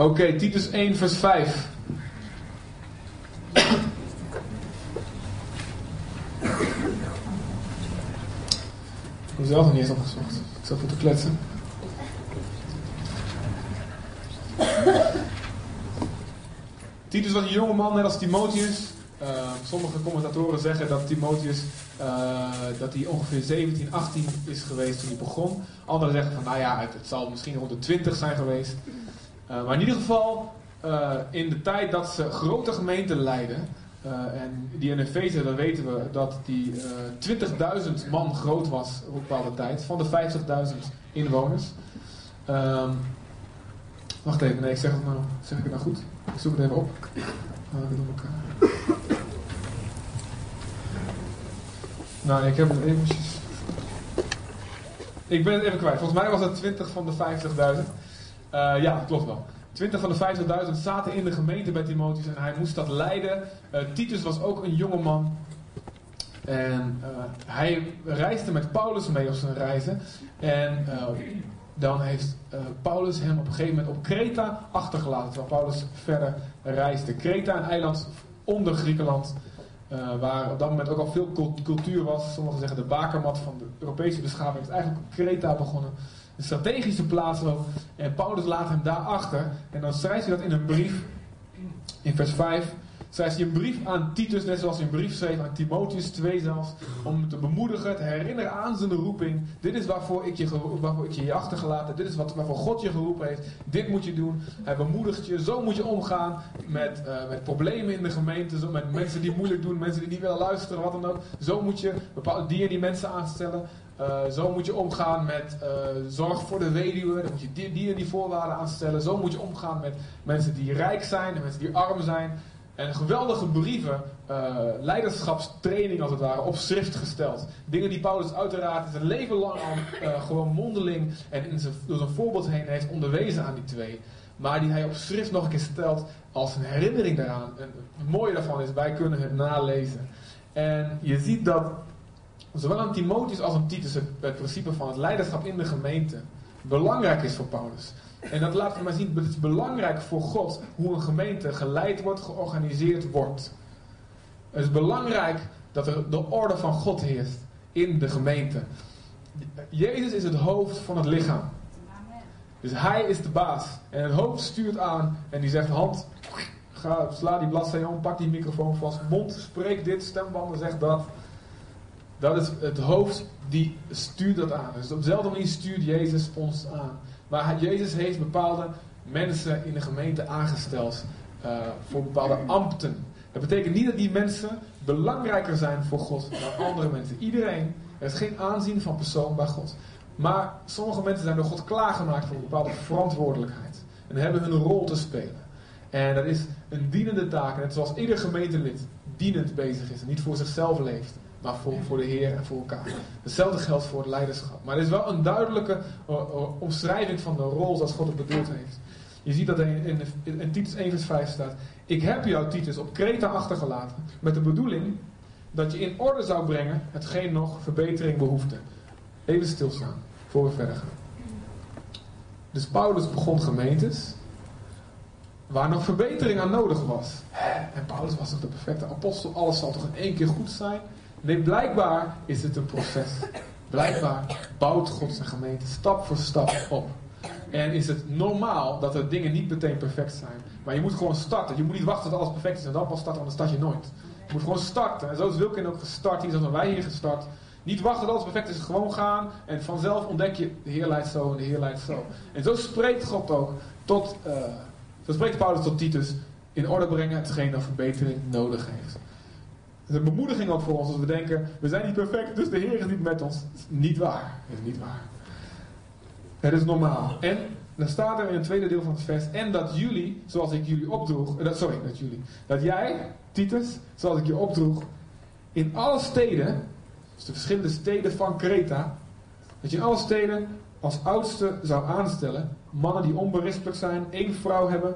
Oké, Titus 1, vers 5. Ik heb zelf nog niet eens opgezocht. Ik zat voor te kletsen. Titus was een jonge man, net als Timotheus. Uh, sommige commentatoren zeggen dat Timotheus uh, dat hij ongeveer 17, 18 is geweest toen hij begon. Anderen zeggen van nou ja, het, het zal misschien rond de 20 zijn geweest. Uh, maar in ieder geval, in de tijd dat ze grote gemeenten leidden, en die Efeze, dan weten we dat die 20.000 man groot was op een bepaalde tijd, van de 50.000 inwoners. Um, wacht even, nee, ik zeg het nou, zeg ik het nou goed? Ik zoek het even op. Elkaar. Nou, ik heb het eventjes. Ik ben het even kwijt. Volgens mij was het 20 van de 50.000. Uh, ja, klopt wel. 20 van de 50.000 zaten in de gemeente bij Timotheus en hij moest dat leiden. Uh, Titus was ook een jonge man. En uh, hij reisde met Paulus mee op zijn reizen. En dan heeft Paulus hem op een gegeven moment op Kreta achtergelaten. Terwijl Paulus verder reisde. Kreta, een eiland onder Griekenland. Waar op dat moment ook al veel cultuur was. Sommigen zeggen de bakermat van de Europese beschaving is eigenlijk op Kreta begonnen. Strategische plaats ook. En Paulus laat hem daar achter. En dan schrijft hij dat in een brief. In vers 5 schrijft hij een brief aan Titus, net zoals hij een brief schreef aan Timotheus 2 zelfs, om te bemoedigen, te herinneren aan zijn roeping. Dit is waarvoor ik je, waarvoor ik je, je achtergelaten Dit is wat, waarvoor God je geroepen heeft. Dit moet je doen. Hij bemoedigt je. Zo moet je omgaan met, uh, met problemen in de gemeente, met mensen die moeilijk doen, mensen die niet willen luisteren, wat dan ook. Zo moet je bepaalde die en die mensen aanstellen. Uh, zo moet je omgaan met uh, zorg voor de weduwe. Dan moet je die, die die voorwaarden aanstellen. Zo moet je omgaan met mensen die rijk zijn en mensen die arm zijn. En geweldige brieven, uh, leiderschapstraining als het ware, op schrift gesteld. Dingen die Paulus uiteraard zijn leven lang gewoon mondeling en door zijn voorbeeld heen heeft onderwezen aan die twee. Maar die hij op schrift nog een keer stelt als een herinnering daaraan. Het mooie daarvan is, wij kunnen het nalezen. En je ziet dat zowel aan Timotheus als aan Titus het, principe van het leiderschap in de gemeente belangrijk is voor Paulus. En dat laat maar zien, het is belangrijk voor God hoe een gemeente geleid wordt, georganiseerd wordt. Het is belangrijk dat er de orde van God heerst in de gemeente. Jezus is het hoofd van het lichaam. Dus hij is de baas. En het hoofd stuurt aan en die zegt: Hand, ga, sla die bladzijde om, pak die microfoon vast. Mond, spreek dit, stembanden, zeg dat. Dat is het hoofd die stuurt dat aan. Dus op dezelfde manier stuurt Jezus ons aan. Maar Jezus heeft bepaalde mensen in de gemeente aangesteld uh, voor bepaalde ambten. Dat betekent niet dat die mensen belangrijker zijn voor God dan andere mensen. Iedereen heeft geen aanzien van persoon bij God. Maar sommige mensen zijn door God klaargemaakt voor een bepaalde verantwoordelijkheid. En hebben hun rol te spelen. En dat is een dienende taak. Net zoals ieder gemeentelid dienend bezig is en niet voor zichzelf leeft maar voor, voor de Heer en voor elkaar. Hetzelfde geldt voor het leiderschap. Maar er is wel een duidelijke uh, uh, omschrijving van de rol zoals God het bedoeld heeft. Je ziet dat in, in, in Titus 1 vers 5 staat. Ik heb jou, Titus, op Kreta achtergelaten. Met de bedoeling dat je in orde zou brengen hetgeen nog verbetering behoefte. Even stilstaan, voor we verder gaan. Dus Paulus begon gemeentes waar nog verbetering aan nodig was. En Paulus was toch de perfecte apostel, alles zal toch in één keer goed zijn? Nee, blijkbaar is het een proces. Blijkbaar bouwt God zijn gemeente stap voor stap op. En is het normaal dat er dingen niet meteen perfect zijn. Maar je moet gewoon starten. Je moet niet wachten tot alles perfect is en dan pas starten, dan start je nooit. Je moet gewoon starten. En zo is Wilkin ook gestart. Hier zijn wij hier gestart. Niet wachten tot alles perfect is, gewoon gaan. En vanzelf ontdek je, de Heer leidt zo en de Heer leidt zo. En zo spreekt God ook tot, uh, zo spreekt Paulus tot Titus. In orde brengen hetgeen dat verbetering nodig heeft is een bemoediging ook voor ons als we denken, we zijn niet perfect, dus de Heer is niet met ons. is niet waar. Is niet waar. Het is normaal. En dan staat er in het tweede deel van het vers, en dat jullie, zoals ik jullie opdroeg, eh, dat, sorry, dat jullie, dat jij, Titus, zoals ik je opdroeg, in alle steden, dus de verschillende steden van Kreta, dat je in alle steden als oudste zou aanstellen, mannen die onberispelijk zijn, één vrouw hebben,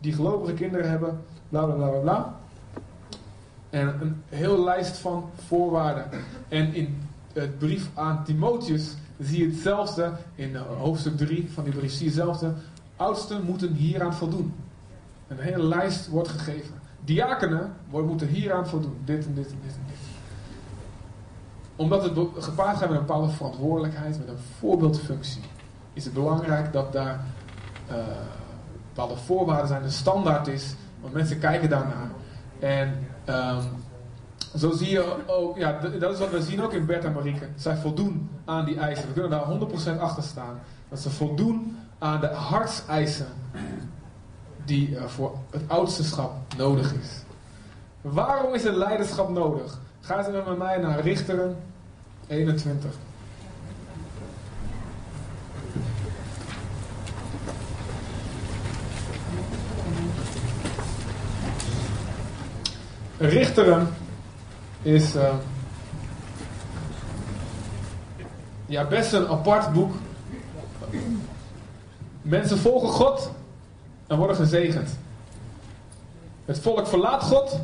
die gelovige kinderen hebben, bla bla bla bla. En een hele lijst van voorwaarden. En in het brief aan Timotheus zie je hetzelfde. In hoofdstuk 3 van die brief zie je hetzelfde. oudsten moeten hieraan voldoen. Een hele lijst wordt gegeven. Diakenen moeten hieraan voldoen. Dit en dit en dit en dit. Omdat het gepaard gaat met een bepaalde verantwoordelijkheid, met een voorbeeldfunctie, is het belangrijk dat daar uh, bepaalde voorwaarden zijn, een standaard is. Want mensen kijken daarnaar. En um, zo zie je ook, ja, dat is wat we zien ook in Bert en Marieke. Zij voldoen aan die eisen. We kunnen daar 100% achter staan. Dat ze voldoen aan de hartseisen die uh, voor het ouderschap nodig is. Waarom is het leiderschap nodig? Ga eens met mij naar Richteren 21. Richteren is uh, ja, best een apart boek. Mensen volgen God en worden gezegend. Het volk verlaat God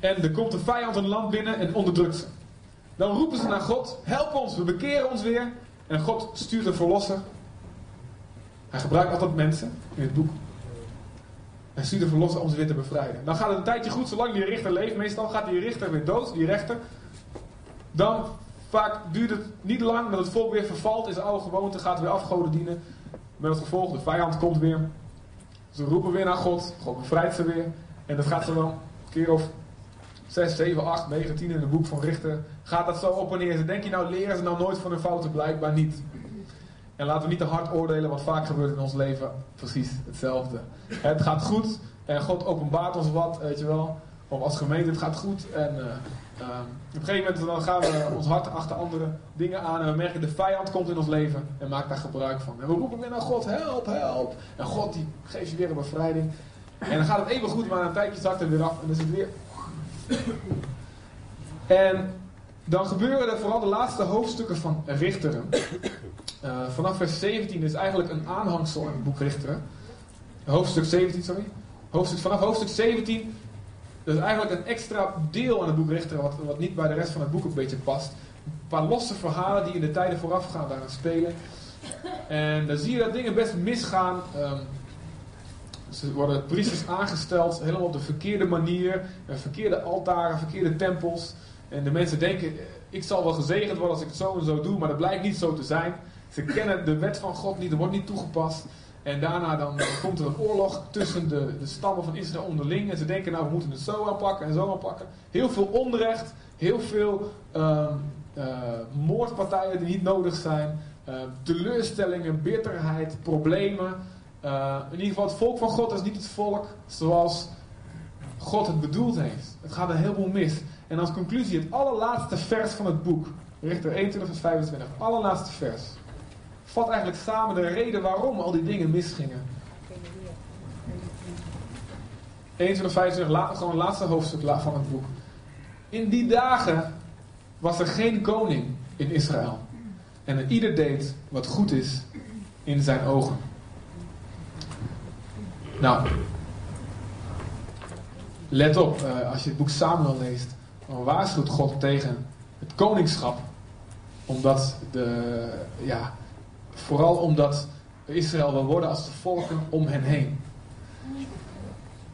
en er komt een vijand een land binnen en onderdrukt ze. Dan roepen ze naar God, help ons, we bekeren ons weer. En God stuurt een verlosser. Hij gebruikt altijd mensen in het boek. En stuurt een verlosser om ze weer te bevrijden. Dan gaat het een tijdje goed, zolang die richter leeft. Meestal gaat die richter weer dood, die rechter. Dan vaak duurt het niet lang dat het volk weer vervalt in zijn oude gewoonte, gaat weer afgoden dienen. Met het gevolg, de vijand komt weer. Ze roepen weer naar God, God bevrijdt ze weer. En dat gaat zo wel een keer of 6, 7, 8, 9, 10 in het boek van Richter. Gaat dat zo op en neer. Denk je nou, leren ze nou nooit van hun fouten? Blijkbaar niet. En laten we niet te hard oordelen, wat vaak gebeurt in ons leven. Precies hetzelfde. Het gaat goed en God openbaart ons wat, weet je wel. Of als gemeente, het gaat goed. En uh, uh, op een gegeven moment dan gaan we ons hart achter andere dingen aan. En we merken de vijand komt in ons leven en maakt daar gebruik van. En we roepen weer naar God, help, help. En God die geeft je weer een bevrijding. En dan gaat het even goed, maar een tijdje zakt het weer af. En dan is het weer... En dan gebeuren er vooral de laatste hoofdstukken van Richteren. Uh, vanaf vers 17 is eigenlijk een aanhangsel in het boek Richteren. Hoofdstuk 17, sorry. Hoofdstuk, vanaf hoofdstuk 17 dat is eigenlijk een extra deel aan het boek Richteren, wat, wat niet bij de rest van het boek een beetje past. Een paar losse verhalen die in de tijden voorafgaan daaraan spelen. En dan zie je dat dingen best misgaan. Um, ze worden priesters aangesteld, helemaal op de verkeerde manier. Verkeerde altaren, verkeerde tempels. En de mensen denken, ik zal wel gezegend worden als ik het zo en zo doe, maar dat blijkt niet zo te zijn. Ze kennen de wet van God niet, er wordt niet toegepast. En daarna dan, komt er een oorlog tussen de, de stammen van Israël onderling. En ze denken, nou we moeten het zo aanpakken en zo aanpakken. Heel veel onrecht, heel veel uh, uh, moordpartijen die niet nodig zijn. Uh, teleurstellingen, bitterheid, problemen. Eh, in ieder geval, het volk van God is niet het volk zoals God het bedoeld heeft. Het gaat een heleboel mis. En als conclusie, het allerlaatste vers van het boek, Richter 21 vers 25, allerlaatste vers, vat eigenlijk samen de reden waarom al die dingen misgingen. 21 25, gewoon het laatste hoofdstuk van het boek. In die dagen was er geen koning in Israël. En ieder deed wat goed is in zijn ogen. Nou, let op, uh, als je het boek Samuel leest, dan waarschuwt God tegen het koningschap. Omdat de, ja, vooral omdat Israël wil worden als de volken om hen heen.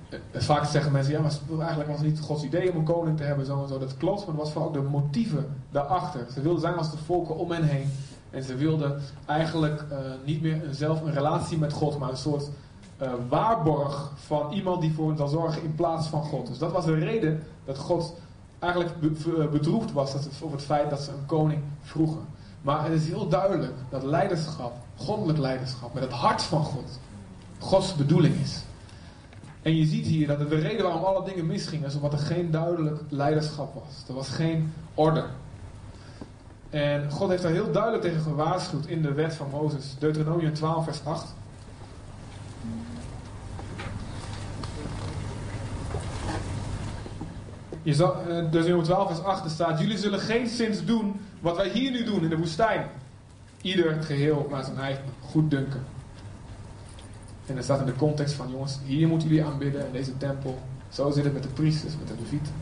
Eh, vaak zeggen mensen, ja, maar eigenlijk was het niet Gods idee om een koning te hebben, zo en zo. Dat klopt, maar dat was vooral de motieven daarachter. Ze wilden zijn als de volken om hen heen. En ze wilden eigenlijk uh, niet meer zelf een relatie met God, maar een soort uh, waarborg van iemand die voor hen zal zorgen in plaats van God. Dus dat was de reden dat God eigenlijk bedroefd was over het feit dat ze een koning vroegen. Maar het is heel duidelijk dat leiderschap, goddelijk leiderschap, met het hart van God, Gods bedoeling is. En je ziet hier dat de reden waarom alle dingen misgingen, is omdat er geen duidelijk leiderschap was. Er was geen orde. En God heeft daar heel duidelijk tegen gewaarschuwd in de wet van Mozes. Deuteronomium 12, vers 8. Deuteronomium 12, vers 8 staat: Jullie zullen geen zins doen wat wij hier nu doen in de woestijn. Ieder het geheel naar zijn eigen goed dunken. En dat staat in de context van: jongens, hier moeten jullie aanbidden in deze tempel. Zo zit het met de priesters, met de levieten,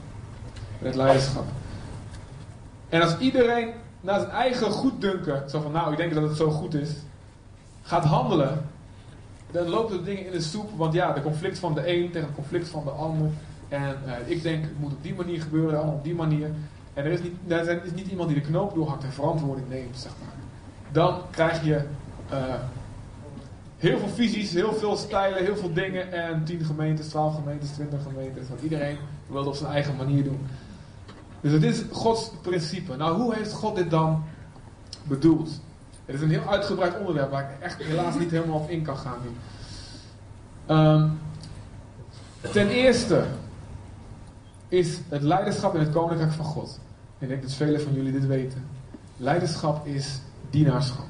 met het leiderschap. En als iedereen naar zijn eigen goeddunken, zo van nou, ik denk dat het zo goed is, gaat handelen, dan lopen de dingen in de soep, want ja, de conflict van de een tegen het conflict van de ander. En eh, ik denk, het moet op die manier gebeuren, allemaal op die manier. En er is, niet, er is niet iemand die de knoop doorhakt en verantwoording neemt, zeg maar. Dan krijg je uh, heel veel visies, heel veel stijlen, heel veel dingen. En 10 gemeentes, 12 gemeentes, 20 gemeentes. Want iedereen wil het op zijn eigen manier doen. Dus het is Gods principe. Nou, hoe heeft God dit dan bedoeld? Het is een heel uitgebreid onderwerp waar ik echt helaas niet helemaal op in kan gaan nu. Um, ten eerste is het leiderschap in het koninkrijk van God. Ik denk dat velen van jullie dit weten. Leiderschap is dienaarschap.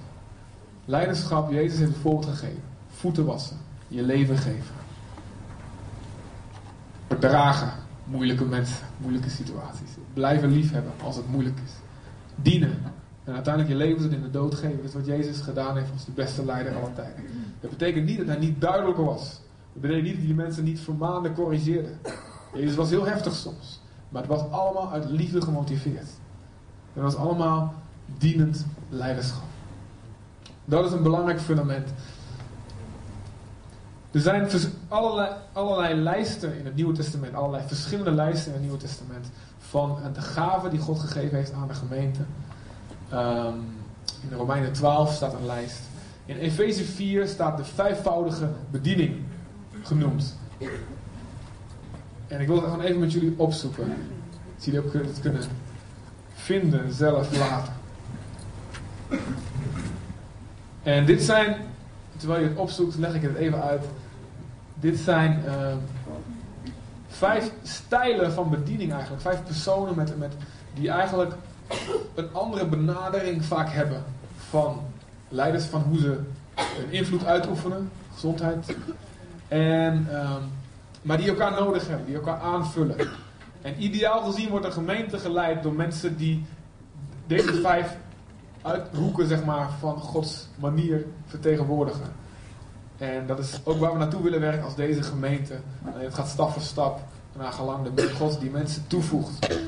Leiderschap, Jezus heeft het voorbeeld gegeven. Voeten wassen, je leven geven. Verdragen moeilijke mensen, moeilijke situaties. Blijven liefhebben als het moeilijk is. Dienen. En uiteindelijk je leven in de dood geven. Dat is wat Jezus gedaan heeft als de beste leider aller tijden. Dat betekent niet dat hij niet duidelijker was. Dat betekent niet dat die mensen niet vermaande, corrigeerde. Jezus was heel heftig soms. Maar het was allemaal uit liefde gemotiveerd. Het was allemaal dienend leiderschap. Dat is een belangrijk fundament. Er zijn allerlei, allerlei lijsten in het Nieuwe Testament, allerlei verschillende lijsten in het Nieuwe Testament van de gaven die God gegeven heeft aan de gemeente. Um, in Romeinen 12 staat een lijst. In Efeze 4 staat de vijfvoudige bediening genoemd. En ik wil het gewoon even met jullie opzoeken. Dat jullie ook het kunnen vinden zelf later. En dit zijn, terwijl je het opzoekt, leg ik het even uit. Dit zijn uh, vijf stijlen van bediening eigenlijk. Vijf personen met, met, die eigenlijk een andere benadering vaak hebben van leiders, van hoe ze een invloed uitoefenen, gezondheid. En, um, maar die elkaar nodig hebben, die elkaar aanvullen. En ideaal gezien wordt een gemeente geleid door mensen die deze vijf uithoeken zeg maar, van Gods manier vertegenwoordigen. En dat is ook waar we naartoe willen werken als deze gemeente. En het gaat stap voor stap naar gelang de God die mensen toevoegt.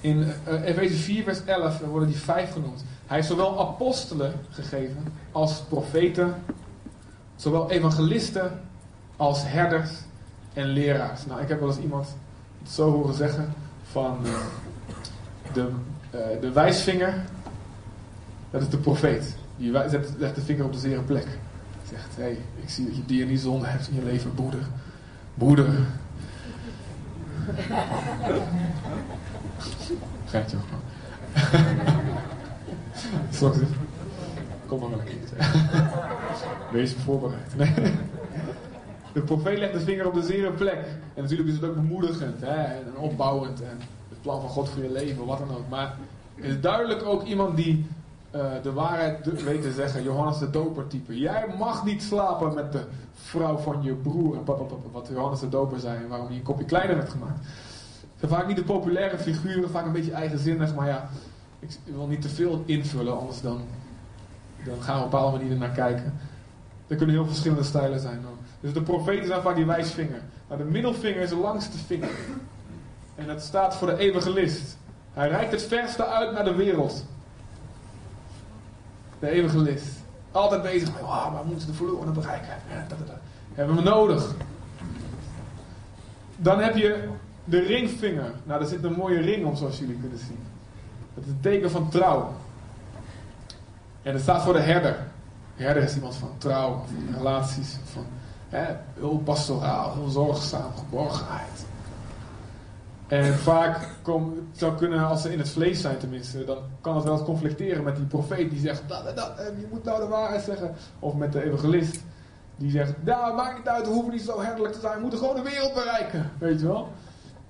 In uh, Efeze 4 vers 11 worden die vijf genoemd. Hij heeft zowel apostelen gegeven als profeten, zowel evangelisten als herders en leraars. Nou, ik heb wel eens iemand het zo horen zeggen van uh, de, uh, de wijsvinger, dat is de profeet. Die zet, legt de vinger op de zere plek. Zegt, hé, hey, ik zie dat je die en die zonde hebt in je leven, broeder. Broeder. Geintje gewoon. Sorry. Kom maar wel een keertje. Wees voorbereid. Nee. De profeet legt de vinger op de zere plek. En natuurlijk is het ook bemoedigend hè, en opbouwend. En het plan van God voor je leven, wat dan ook. Maar het is duidelijk ook iemand die uh, de waarheid weet te zeggen. Johannes de Doper type. Jij mag niet slapen met de vrouw van je broer. En wat Johannes de Doper zei en waarom hij een kopje kleiner werd gemaakt. Het zijn vaak niet de populaire figuren, vaak een beetje eigenzinnig. Maar ja, ik wil niet te veel invullen, anders dan, dan gaan we op bepaalde manier naar kijken. Er kunnen heel verschillende stijlen zijn. Dus de profeten zijn vaak die wijsvinger. Maar de middelvinger is de langste vinger. En dat staat voor de evangelist. Hij reikt het verste uit naar de wereld. De evangelist. Altijd bezig met, oh, we moeten de verloren bereiken. Hebben we nodig. Dan heb je de ringvinger. Nou, daar zit een mooie ring om, zoals jullie kunnen zien. Dat is een teken van trouw. En dat staat voor de herder. De herder is iemand van trouw, van relaties, van heel pastoraal, heel zorgzaam, geborgenheid. En vaak zou kunnen, als ze in het vlees zijn tenminste, dan kan het wel conflicteren met die profeet die zegt, dat, dat, en je moet nou de waarheid zeggen. Of met de evangelist die zegt, nou maakt niet uit, we hoeven niet zo herderlijk te zijn, we moeten gewoon de wereld bereiken. Weet je wel?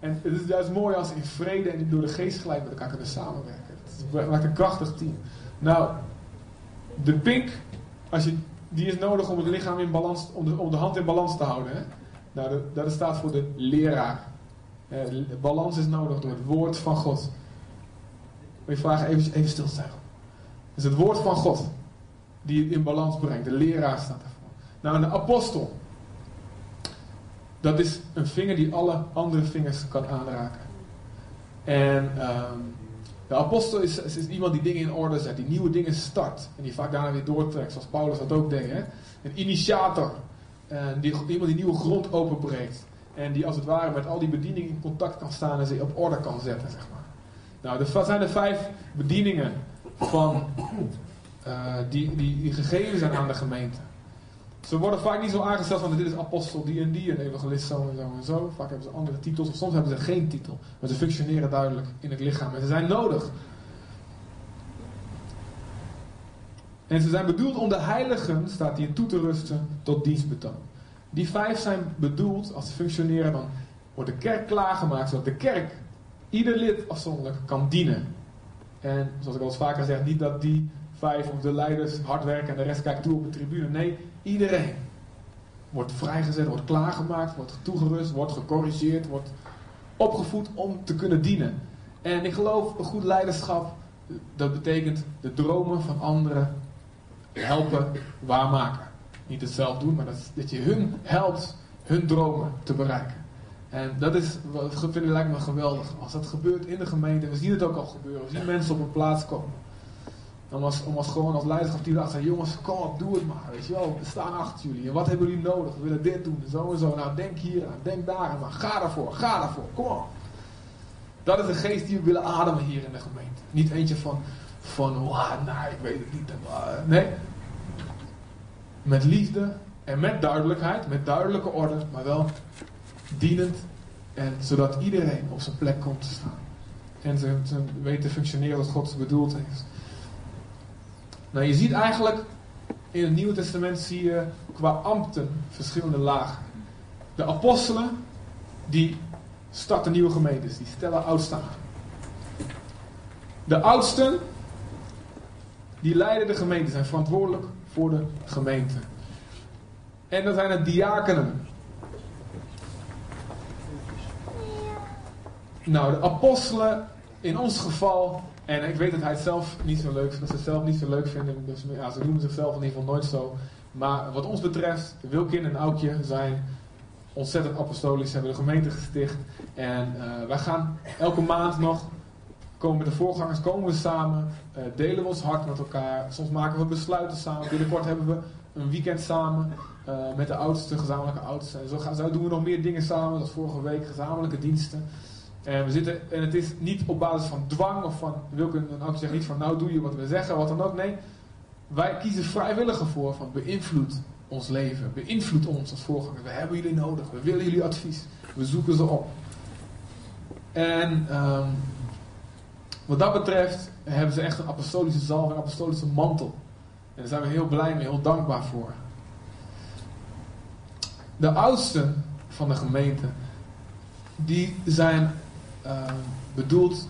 En het is juist mooi als ze in vrede en door de geest gelijk met elkaar kunnen samenwerken. Het maakt een krachtig team. Nou, de pink, als je, die is nodig om het lichaam in balans, om de, om de hand in balans te houden. Hè? Dat staat voor de leraar. Eh, balans is nodig door het woord van God. Wil je vragen even, even stil te zijn. Het woord van God die het in balans brengt. De leraar staat ervoor. Nou, de apostel. Dat is een vinger die alle andere vingers kan aanraken. En um, De apostel is, is, iemand die dingen in orde zet, die nieuwe dingen start. En die vaak daarna weer doortrekt, zoals Paulus dat ook deed. Een initiator. En die, iemand die nieuwe grond openbreekt. En die als het ware met al die bedieningen in contact kan staan en ze op orde kan zetten, zeg maar. Nou, dat zijn de vijf bedieningen van, uh, die, die, die gegeven zijn aan de gemeente. Ze worden vaak niet zo aangesteld van dit is apostel, die en die, en evangelist zo en zo en zo. Vaak hebben ze andere titels, of soms hebben ze geen titel. Maar ze functioneren duidelijk in het lichaam en ze zijn nodig. En ze zijn bedoeld om de heiligen, staat hier, toe te rusten tot dienstbetoon. Die vijf zijn bedoeld, als ze functioneren, dan wordt de kerk klaargemaakt, zodat de kerk, ieder lid afzonderlijk, kan dienen. En zoals ik al eens vaker zeg, niet dat die vijf of de leiders hard werken en de rest kijkt toe op de tribune. Nee, iedereen wordt vrijgezet, wordt klaargemaakt, wordt toegerust, wordt gecorrigeerd, wordt opgevoed om te kunnen dienen. En ik geloof, een goed leiderschap, dat betekent de dromen van anderen helpen waarmaken. Niet het zelf doen, maar dat, dat je hun helpt hun dromen te bereiken. En dat is, wat vind ik lijkt me geweldig. Als dat gebeurt in de gemeente, we zien het ook al gebeuren. We zien mensen op een plaats komen. Om als, om als gewoon als leiderschap die zeggen, jongens, kom op, doe het maar. Je wel, we staan achter jullie. En wat hebben jullie nodig? We willen dit doen, zo en zo. Nou, denk hier aan, denk daar aan. Maar ga daarvoor, ga daarvoor, kom op. Dat is de geest die we willen ademen hier in de gemeente. Niet eentje van, van, nou, ik weet het niet. Nee. Met liefde en met duidelijkheid, met duidelijke orde, maar wel dienend. En zodat iedereen op zijn plek komt te staan. En ze, ze weet te functioneren wat God bedoeld heeft. Nou, je ziet eigenlijk in het Nieuwe Testament zie je qua ambten verschillende lagen. De apostelen, die starten nieuwe gemeentes, die stellen oudsten aan. De oudsten, die leiden de gemeente, zijn verantwoordelijk voor de gemeente. En dan zijn het diakenen. Nou, de apostelen, in ons geval, en ik weet dat hij het zelf niet zo leuk dat ze het zelf niet zo leuk vinden. Dus ja, ze noemen zichzelf in ieder geval nooit zo. Maar wat ons betreft, Wilkin en Aukje zijn ontzettend apostolisch, hebben de gemeente gesticht. En uh, wij gaan elke maand nog, komen met de voorgangers, komen we samen, uh, delen we ons hart met elkaar. Soms maken we besluiten samen. Binnenkort hebben we een weekend samen uh, met de oudste, gezamenlijke oudsten. En zo, gaan, zo doen we nog meer dingen samen, zoals vorige week, gezamenlijke diensten. En, we zitten, en het is niet op basis van dwang of van, wil ik dan ook zeggen, niet van nou doe je wat we zeggen, wat dan ook. Nee, wij kiezen vrijwillig ervoor van beïnvloed ons leven, beïnvloed ons als voorganger. We hebben jullie nodig, we willen jullie advies, we zoeken ze op. En um, wat dat betreft hebben ze echt een apostolische zalf, een apostolische mantel. En daar zijn we heel blij mee, heel dankbaar voor. De oudsten van de gemeente, die zijn uh, bedoeld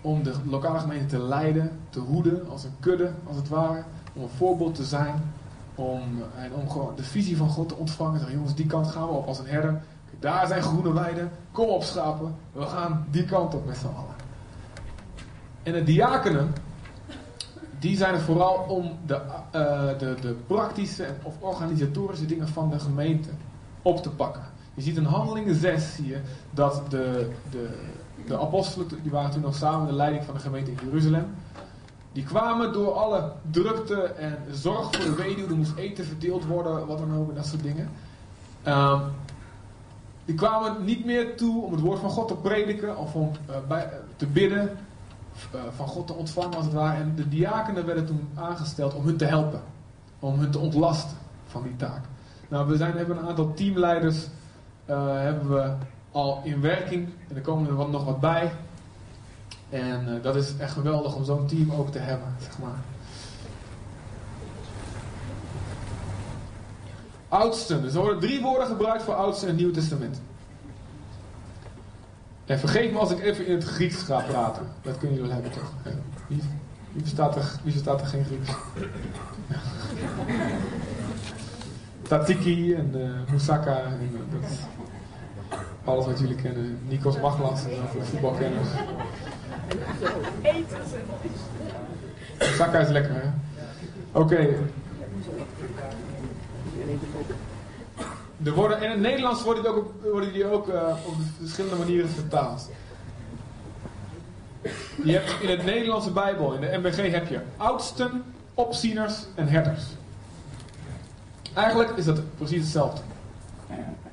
om de lokale gemeente te leiden, te hoeden, als een kudde als het ware. Om een voorbeeld te zijn. Om, en om gewoon de visie van God te ontvangen. Jongens, die kant gaan we op als een herder. Daar zijn groene weiden. Kom op schapen. We gaan die kant op met z'n allen. En de diakenen, die zijn er vooral om de, uh, de, de praktische of organisatorische dingen van de gemeente op te pakken. Je ziet in Handelingen 6 zie je dat de, de, de apostelen, die waren toen nog samen de leiding van de gemeente in Jeruzalem. Die kwamen door alle drukte en zorg voor de weduwe. Er moest eten verdeeld worden, wat dan ook, dat soort dingen. Um, die kwamen niet meer toe om het woord van God te prediken of om uh, bij, te bidden, uh, van God te ontvangen als het ware. En de diakenen werden toen aangesteld om hun te helpen, om hun te ontlasten van die taak. Nou, we zijn, hebben een aantal teamleiders hebben we al in werking. En er komen er nog wat bij. En uh, dat is echt geweldig om zo'n team ook te hebben, zeg maar. Oudsten. Dus er worden drie woorden gebruikt voor oudsten in het Nieuwe Testament. En vergeet me als ik even in het Grieks ga praten. Dat kunnen jullie wel hebben toch? Wie, wie, verstaat, er, wie verstaat er geen Grieks? Tatiki en uh, Moussaka. En, uh, dat, alles wat jullie kennen. Nikos Maglas, voor de voetbalkenners. Saka is lekker, hè? Oké. Okay. Er worden, in het Nederlands worden die ook, worden die ook uh, op verschillende manieren vertaald. Je hebt in het Nederlandse Bijbel, in de MBG, heb je oudsten, opzieners en herders. Eigenlijk is dat precies hetzelfde.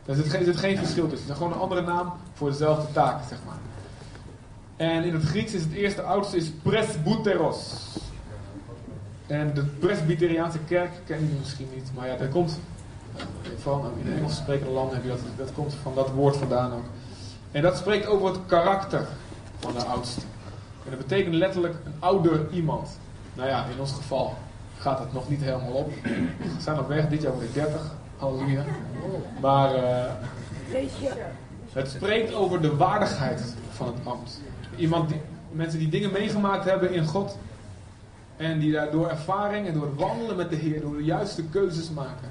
Er zit geen, geen verschil tussen. Het is gewoon een andere naam voor dezelfde taak, zeg maar. En in het Grieks is het eerste oudste is presbyteros. En de presbyteriaanse kerk ken je misschien niet, maar ja, dat komt van in Engels sprekende landen heb je dat, dat komt van dat woord vandaan ook. En dat spreekt over het karakter van de oudste. En dat betekent letterlijk een ouder iemand. Nou ja, in ons geval gaat het nog niet helemaal op. We zijn op weg, dit jaar word ik 30. Halleluja. Maar uh, het spreekt over de waardigheid van het ambt. Iemand die, mensen die dingen meegemaakt hebben in God. En die daardoor ervaring en door het wandelen met de Heer, door de juiste keuzes maken,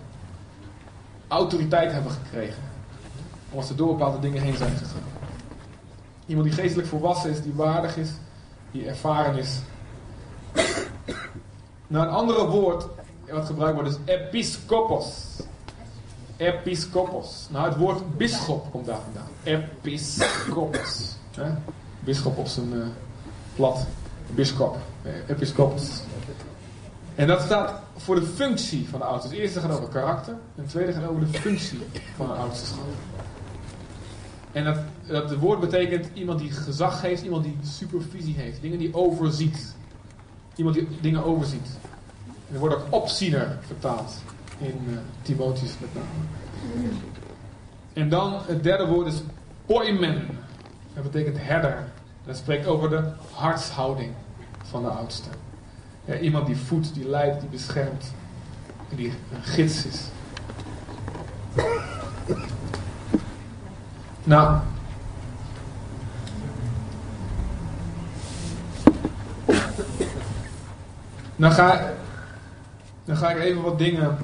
autoriteit hebben gekregen. Omdat ze door bepaalde dingen heen zijn gegaan. Iemand die geestelijk volwassen is, die waardig is, die ervaren is. Nou, een andere woord wat gebruikt wordt is episcopos. Episcopos. Nou, het woord bisschop komt daar vandaan. Episcopos. Bisschop op zijn uh, plat. Bischop. Eh, episcopos. En dat staat voor de functie van de oudste. Het eerste gaat over karakter. En het tweede gaat over de functie van de oudste En dat, dat woord betekent iemand die gezag heeft, iemand die supervisie heeft, dingen die overziet. Iemand die dingen overziet. En er wordt ook opziener vertaald in uh, Timotheus met name. En dan het derde woord is poimen. Dat betekent herder. Dat spreekt over de hartshouding van de oudste. Ja, iemand die voedt, die leidt, die beschermt. En die een gids is. Nou. Dan ga, dan ga ik even wat dingen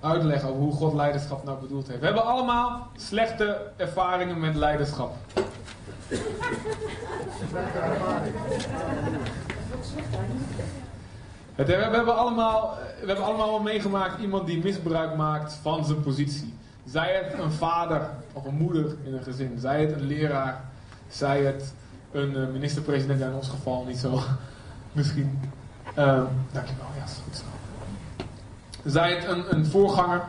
uitleggen over hoe God leiderschap nou bedoeld heeft. We hebben allemaal slechte ervaringen met leiderschap. Het, we, hebben allemaal, we hebben allemaal wel meegemaakt iemand die misbruik maakt van zijn positie. Zij het een vader of een moeder in een gezin. Zij het een leraar. Zij het een uh, minister-president, in ons geval niet zo. Misschien. Uh, dankjewel, ja, goed zo. Zij het een, een voorganger.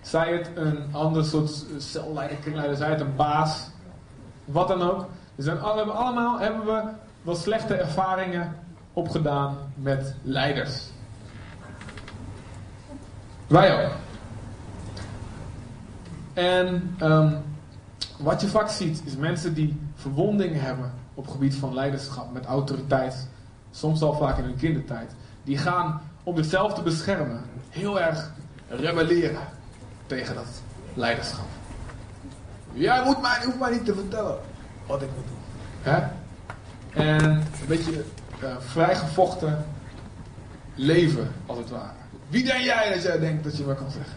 Zij het een ander soort celleider, kringleider. Zij het een baas. Wat dan ook. Dus we hebben allemaal hebben we wat slechte ervaringen opgedaan met leiders. Wij ook. En um, wat je vaak ziet, is mensen die verwondingen hebben op het gebied van leiderschap, met autoriteit, soms al vaak in hun kindertijd, die gaan om zichzelf te beschermen heel erg rebelleren tegen dat leiderschap. Jij moet mij, hoeft mij niet te vertellen wat ik moet doen. Hè? En een beetje uh, vrijgevochten leven, als het ware. Wie denk jij dat jij denkt dat je wat kan zeggen?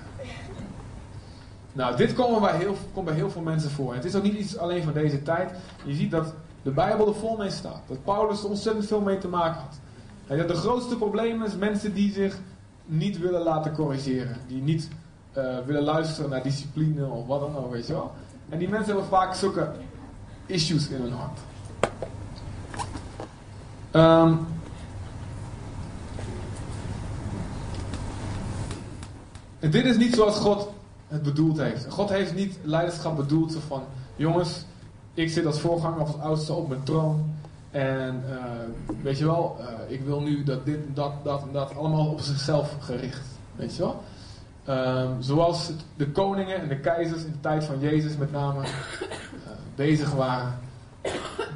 Nou, dit komt bij, heel, komt bij heel veel mensen voor. het is ook niet iets alleen van deze tijd. Je ziet dat de Bijbel er vol mee staat. Dat Paulus er ontzettend veel mee te maken had. Dat de grootste probleem is mensen die zich niet willen laten corrigeren. Die niet uh, willen luisteren naar discipline of wat dan ook, weet je wel. En die mensen hebben vaak zulke issues in hun hart. En dit is niet zoals God het bedoeld heeft. God heeft niet leiderschap bedoeld van... Jongens, ik zit als voorganger of als oudste op mijn troon. En uh, weet je wel, uh, ik wil nu dat dit, dat, dat en dat allemaal op zichzelf gericht. Weet je wel? Um, zoals de koningen en de keizers in de tijd van Jezus met name uh, bezig waren.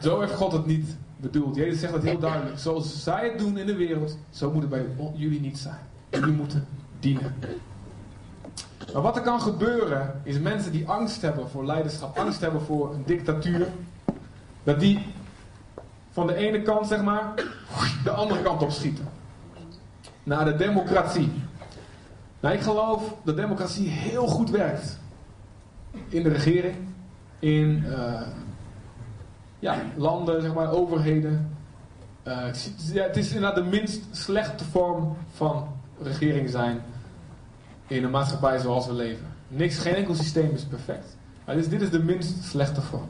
Zo heeft God het niet bedoeld. Jezus zegt dat heel duidelijk. Zoals zij het doen in de wereld, zo moet het bij jullie niet zijn. Jullie moeten dienen. Maar wat er kan gebeuren, is mensen die angst hebben voor leiderschap, angst hebben voor een dictatuur, dat die van de ene kant, zeg maar, de andere kant op schieten. Naar de democratie. Nou, ik geloof dat democratie heel goed werkt. In de regering, in uh, ja, landen, zeg maar, overheden. Uh, het is inderdaad de minst slechte vorm van regering zijn in een maatschappij zoals we leven. Niks, geen enkel systeem is perfect. Maar dit is de minst slechte vorm.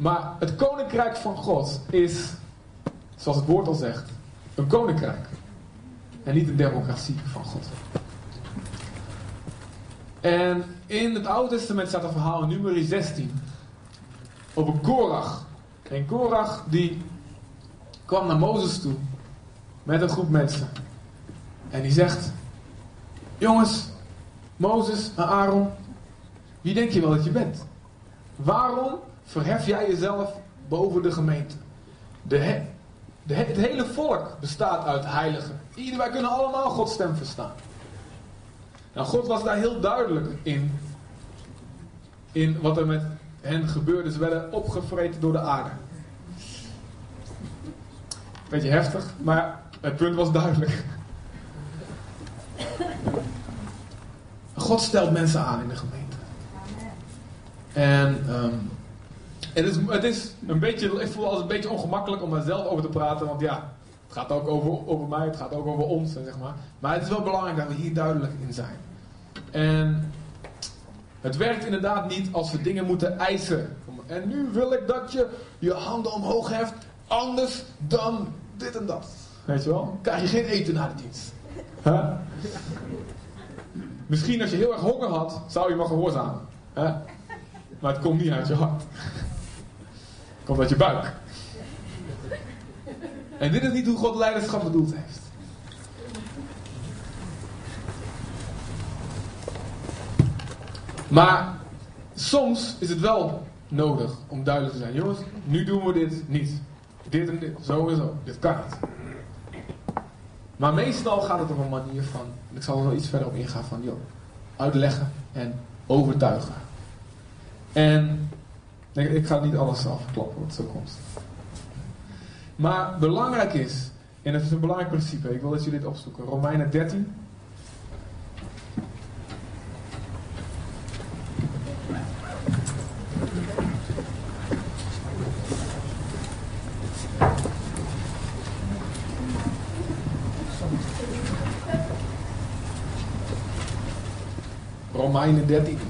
Maar het koninkrijk van God is, zoals het woord al zegt, een koninkrijk. En niet een democratie van God. En in het Oude Testament staat een verhaal in nummer 16 over Korach. En Korach die kwam naar Mozes toe met een groep mensen. En die zegt: Jongens, Mozes en Aaron, wie denk je wel dat je bent? Waarom verhef jij jezelf boven de gemeente? De de het hele volk bestaat uit heiligen. Ieder, wij kunnen allemaal Gods stem verstaan. Nou, God was daar heel duidelijk in. In wat er met hen gebeurde. Ze werden opgevreten door de aarde. Beetje heftig, maar het punt was duidelijk. God stelt mensen aan in de gemeente. En um, het, is, het is een beetje, ik voel als een beetje ongemakkelijk om daar zelf over te praten, want ja, het gaat ook over, over mij, het gaat ook over ons, zeg maar. Maar het is wel belangrijk dat we hier duidelijk in zijn. En het werkt inderdaad niet als we dingen moeten eisen. En nu wil ik dat je je handen omhoog heft, anders dan dit en dat. Weet je wel? Krijg je geen eten na de dienst. Misschien als je heel erg honger had, zou je maar gehoorzamen. Maar het komt niet uit je hart. Komt je buik. En dit is niet hoe God leiderschap bedoeld heeft. Maar soms is het wel nodig om duidelijk te zijn. Jongens, nu doen we dit niet. Dit en dit, zo en zo. Dit kan niet. Maar meestal gaat het om een manier van, ik zal er wel iets verder op ingaan van, joh, uitleggen en overtuigen. En ik, ga niet alles afkloppen wat zo komt. Maar belangrijk is, en het is een belangrijk principe, ik wil dat jullie dit opzoeken. Romeinen 13, Romeinen 13.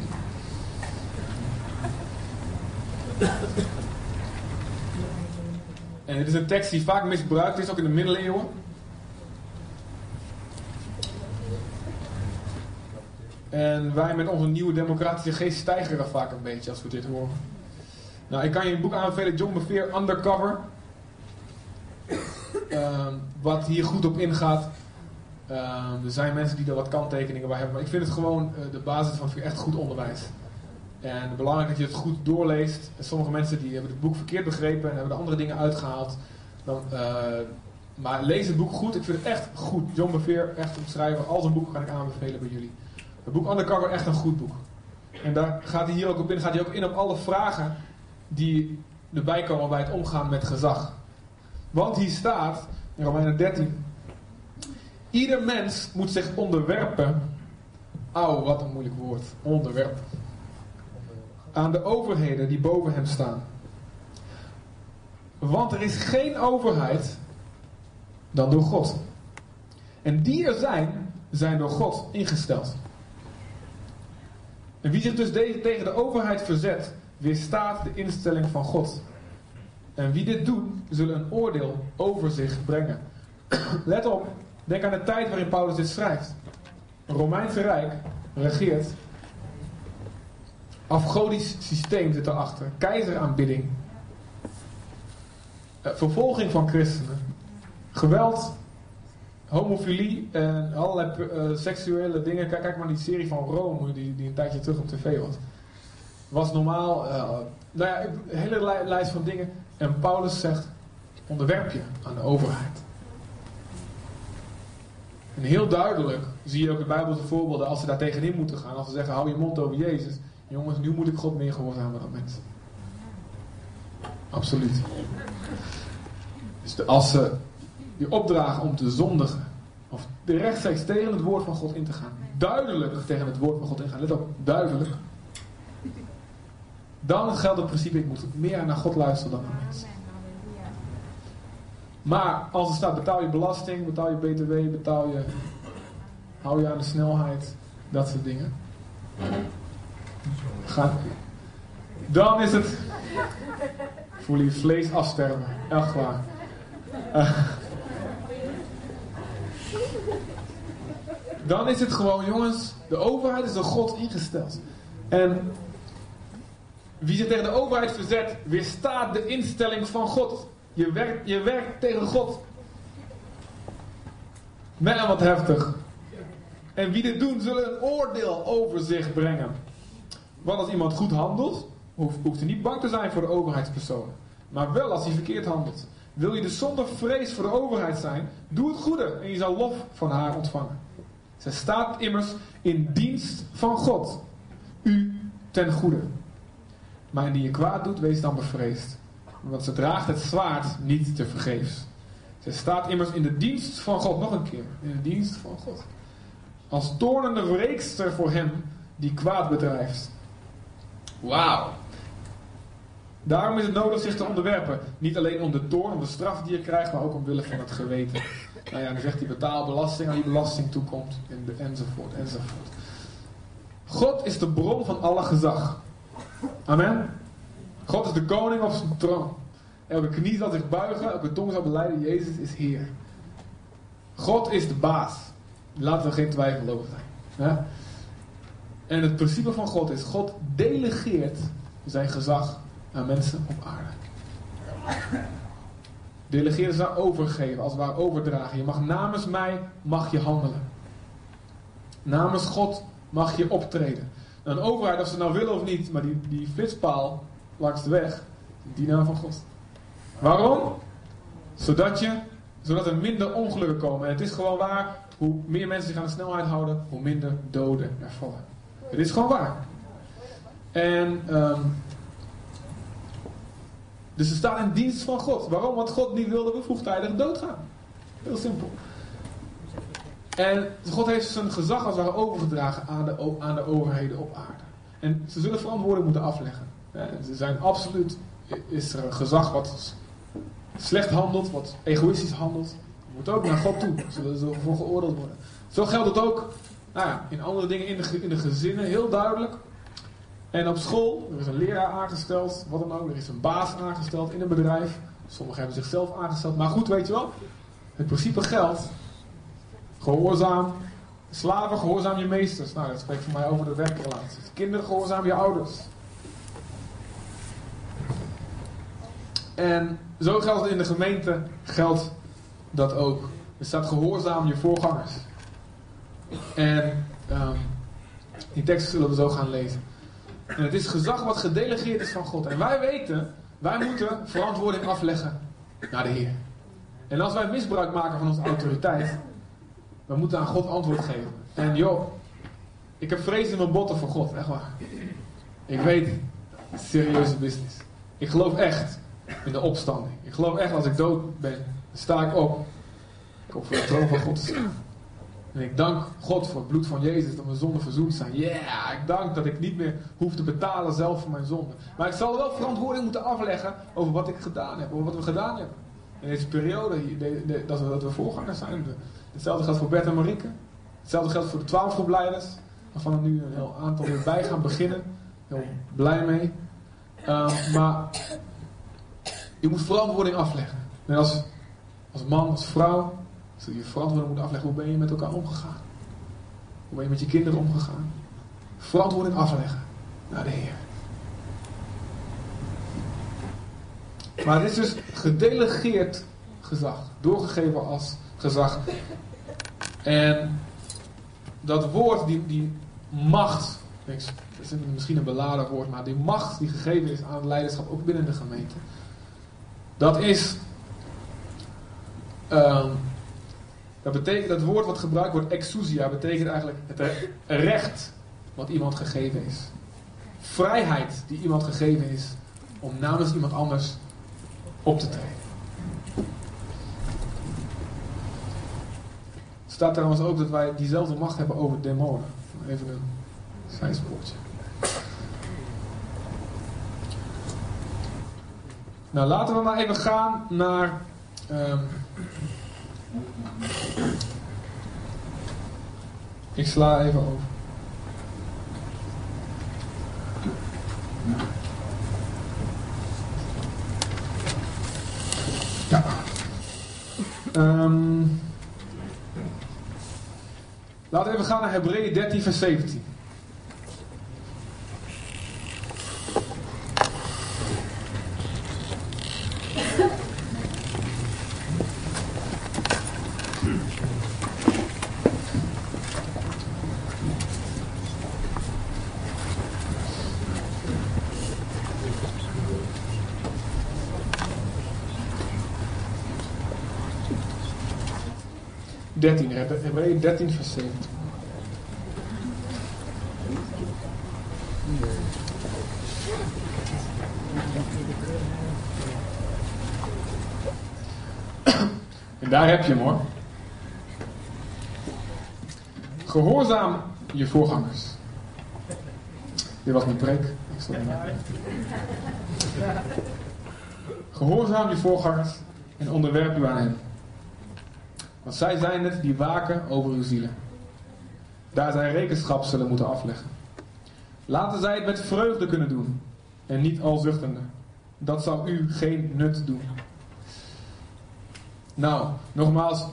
En dit is een tekst die vaak misbruikt is, ook in de middeleeuwen. En wij met onze nieuwe democratische geest stijgen vaak een beetje als we dit horen. Nou, ik kan je een boek aanbevelen, John Bevere, Undercover. Uh, wat hier goed op ingaat. Uh, er zijn mensen die er wat kanttekeningen bij hebben. Maar ik vind het gewoon uh, de basis van echt goed onderwijs. En belangrijk dat je het goed doorleest. Sommige mensen die hebben het boek verkeerd begrepen en hebben er andere dingen uitgehaald. Dan, uh, maar lees het boek goed. Ik vind het echt goed. John Bevere, echt om schrijven. Al zijn boeken kan ik aanbevelen bij jullie. Het boek Undercover, echt een goed boek. En daar gaat hij hier ook op in. Gaat hij ook in op alle vragen die erbij komen bij het omgaan met gezag. Want hier staat, in Romeinen 13... Ieder mens moet zich onderwerpen. Auw, wat een moeilijk woord. Onderwerpen. Aan de overheden die boven hem staan. Want er is geen overheid dan door God. En die er zijn, zijn door God ingesteld. En wie zich dus tegen de overheid verzet, weerstaat de instelling van God. En wie dit doet, zullen een oordeel over zich brengen. Let op, denk aan de tijd waarin Paulus dit schrijft. Een Romeinse Rijk regeert. Afgodisch systeem zit erachter. Keizeraanbidding. Eh, vervolging van christenen. Geweld. Homofilie en allerlei uh, seksuele dingen. Kijk, kijk maar die serie van Rome die, die een tijdje terug op tv was. Was normaal. Uh, nou ja, een hele lijst van dingen. En Paulus zegt: onderwerp je aan de overheid. En heel duidelijk zie je ook in Bijbelse voorbeelden als ze daar tegenin moeten gaan. Als ze zeggen: hou je mond over Jezus. Jongens, nu moet ik God meer gehoorzamen dan mensen. Absoluut. Dus als ze je opdragen om te zondigen, of rechtstreeks tegen het woord van God in te gaan, duidelijk tegen het woord van God ingaan, let op, duidelijk. Dan geldt het principe, ik moet meer naar God luisteren dan naar mensen. Maar als er staat, betaal je belasting, betaal je btw, betaal je, hou je aan de snelheid, dat soort dingen. Ga, dan is het, voel je vlees afsterven. Echt waar. Uh, dan is het gewoon, jongens, de overheid is door God ingesteld. En wie zich tegen de overheid verzet, weerstaat de instelling van God. Je werkt, je werkt tegen God. Man, wat heftig. En wie dit doen, zullen een oordeel over zich brengen. Want als iemand goed handelt, hoeft, hij niet bang te zijn voor de overheidspersonen. Maar wel als hij verkeerd handelt. Wil je dus zonder vrees voor de overheid zijn, doe het goede en je zal lof van haar ontvangen. Zij staat immers in dienst van God, u ten goede. Maar indien je kwaad doet, wees dan bevreesd. Want ze draagt het zwaard niet te vergeefs. Zij staat immers in de dienst van God, nog een keer, in de dienst van God. Als toornende wreekster voor hem die kwaad bedrijft. Wauw. Daarom is het nodig zich te onderwerpen. Niet alleen om de toorn, om de straf die je krijgt, maar ook omwille van het geweten. Nou ja, dan zegt hij betaal belasting aan die belasting toekomt. enzovoort, enzovoort. God is de bron van alle gezag. Amen. God is de koning op zijn troon. Elke knie zal zich buigen, elke tong zal beleiden, Jezus is Heer. God is de baas. Laten we geen twijfel over zijn. En het principe van God is, God delegeert zijn gezag aan mensen op aarde. Delegeren ze overgeven, als het ware overdragen. Je mag namens mij mag je handelen. Namens God mag je optreden. Een overheid, of ze nou willen of niet, maar die, die flitspaal langs de weg, die naam van God. Waarom? Zodat, je, zodat er minder ongelukken komen. En het is gewoon waar, hoe meer mensen zich aan de snelheid houden, hoe minder doden er vallen. Het is gewoon waar. En um, dus ze staan in dienst van God. Waarom? Want God niet wilde we vroegtijdig doodgaan. Heel simpel. En God heeft zijn gezag als het overgedragen aan de, aan de overheden op aarde. En ze zullen verantwoording moeten afleggen. Ze zijn absoluut, is er een gezag wat slecht handelt, wat egoïstisch handelt. Moet ook naar God toe. Zullen ze voor geoordeeld worden. Zo geldt het ook nou ja, in andere dingen in de, in de gezinnen, heel duidelijk. En op school, er is een leraar aangesteld, wat dan ook. Er is een baas aangesteld in een bedrijf. Sommigen hebben zichzelf aangesteld. Maar goed, weet je wel. Het principe geldt. Gehoorzaam. Slaven, gehoorzaam je meesters. Nou, dat spreekt voor mij over de werkrelatie. Kinderen, gehoorzaam je ouders. En zo geldt in de gemeente, geldt dat ook. Er staat gehoorzaam je voorgangers. En um, die teksten zullen we zo gaan lezen. En het is gezag wat gedelegeerd is van God. En wij weten, wij moeten verantwoording afleggen naar de Heer. En als wij misbruik maken van onze autoriteit, we moeten aan God antwoord geven. En joh, ik heb vrees in mijn botten voor God, echt waar. Ik weet, serieuze business. Ik geloof echt in de opstanding. Ik geloof echt als ik dood ben, sta ik op. Ik kom voor de troon van God te. En ik dank God voor het bloed van Jezus dat mijn zonden verzoend zijn. Ja, ik dank dat ik niet meer hoef te betalen zelf voor mijn zonden. Maar ik zal wel verantwoording moeten afleggen over wat ik gedaan heb, over wat we gedaan hebben. In deze periode, de, de, dat, we, we voorgangers zijn. Hetzelfde geldt voor Bert en Marieke. Hetzelfde geldt voor de twaalf groepleiders, waarvan er nu een heel aantal weer bij gaan beginnen. Heel blij mee. Uh, maar je moet verantwoording afleggen. En als, als man, als vrouw, zul je verantwoording moeten afleggen. Hoe ben je met elkaar omgegaan? Hoe ben je met je kinderen omgegaan? Verantwoording afleggen naar de Heer. Maar het is dus gedelegeerd gezag. Doorgegeven als gezag. En dat woord, die, die macht. Dat is misschien een beladen woord, maar die macht die gegeven is aan het leiderschap, ook binnen de gemeente. Dat is. Um, dat betekent, dat woord wat gebruikt wordt, exousia, betekent eigenlijk het recht wat iemand gegeven is. Vrijheid die iemand gegeven is om namens iemand anders op te treden. Het staat trouwens ook dat wij diezelfde macht hebben over demonen. Even een zijspoortje. Nou, laten we maar even gaan naar. Um, ik sla even over. Ja. Um, laten we even gaan naar Hebreeën 13, vers 17. Dertien, Hebreeën 13, vers 17. En daar heb je hem hoor. Gehoorzaam je voorgangers. Dit was mijn preek. Ik stond Gehoorzaam je voorgangers en onderwerp u aan hen. Want zij zijn het die waken over uw zielen. Daar zij rekenschap zullen moeten afleggen. Laten zij het met vreugde kunnen doen en niet al zuchtende. Dat zou u geen nut doen. Nou, nogmaals,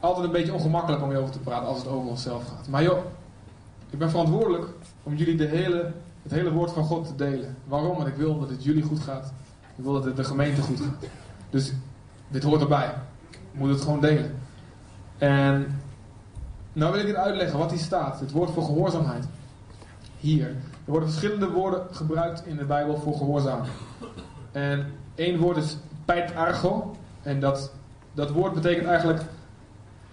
altijd een beetje ongemakkelijk om hierover te praten als het over onszelf gaat. Maar joh, ik ben verantwoordelijk om jullie de hele, het hele woord van God te delen. Waarom? Want ik wil dat het jullie goed gaat. Ik wil dat het de gemeente goed gaat. Dus dit hoort erbij. Ik moet het gewoon delen. En nou wil ik dit uitleggen wat hier staat. Het woord voor gehoorzaamheid. Hier. Er worden verschillende woorden gebruikt in de Bijbel voor gehoorzaam. En één woord is peit argo. En dat, dat woord betekent eigenlijk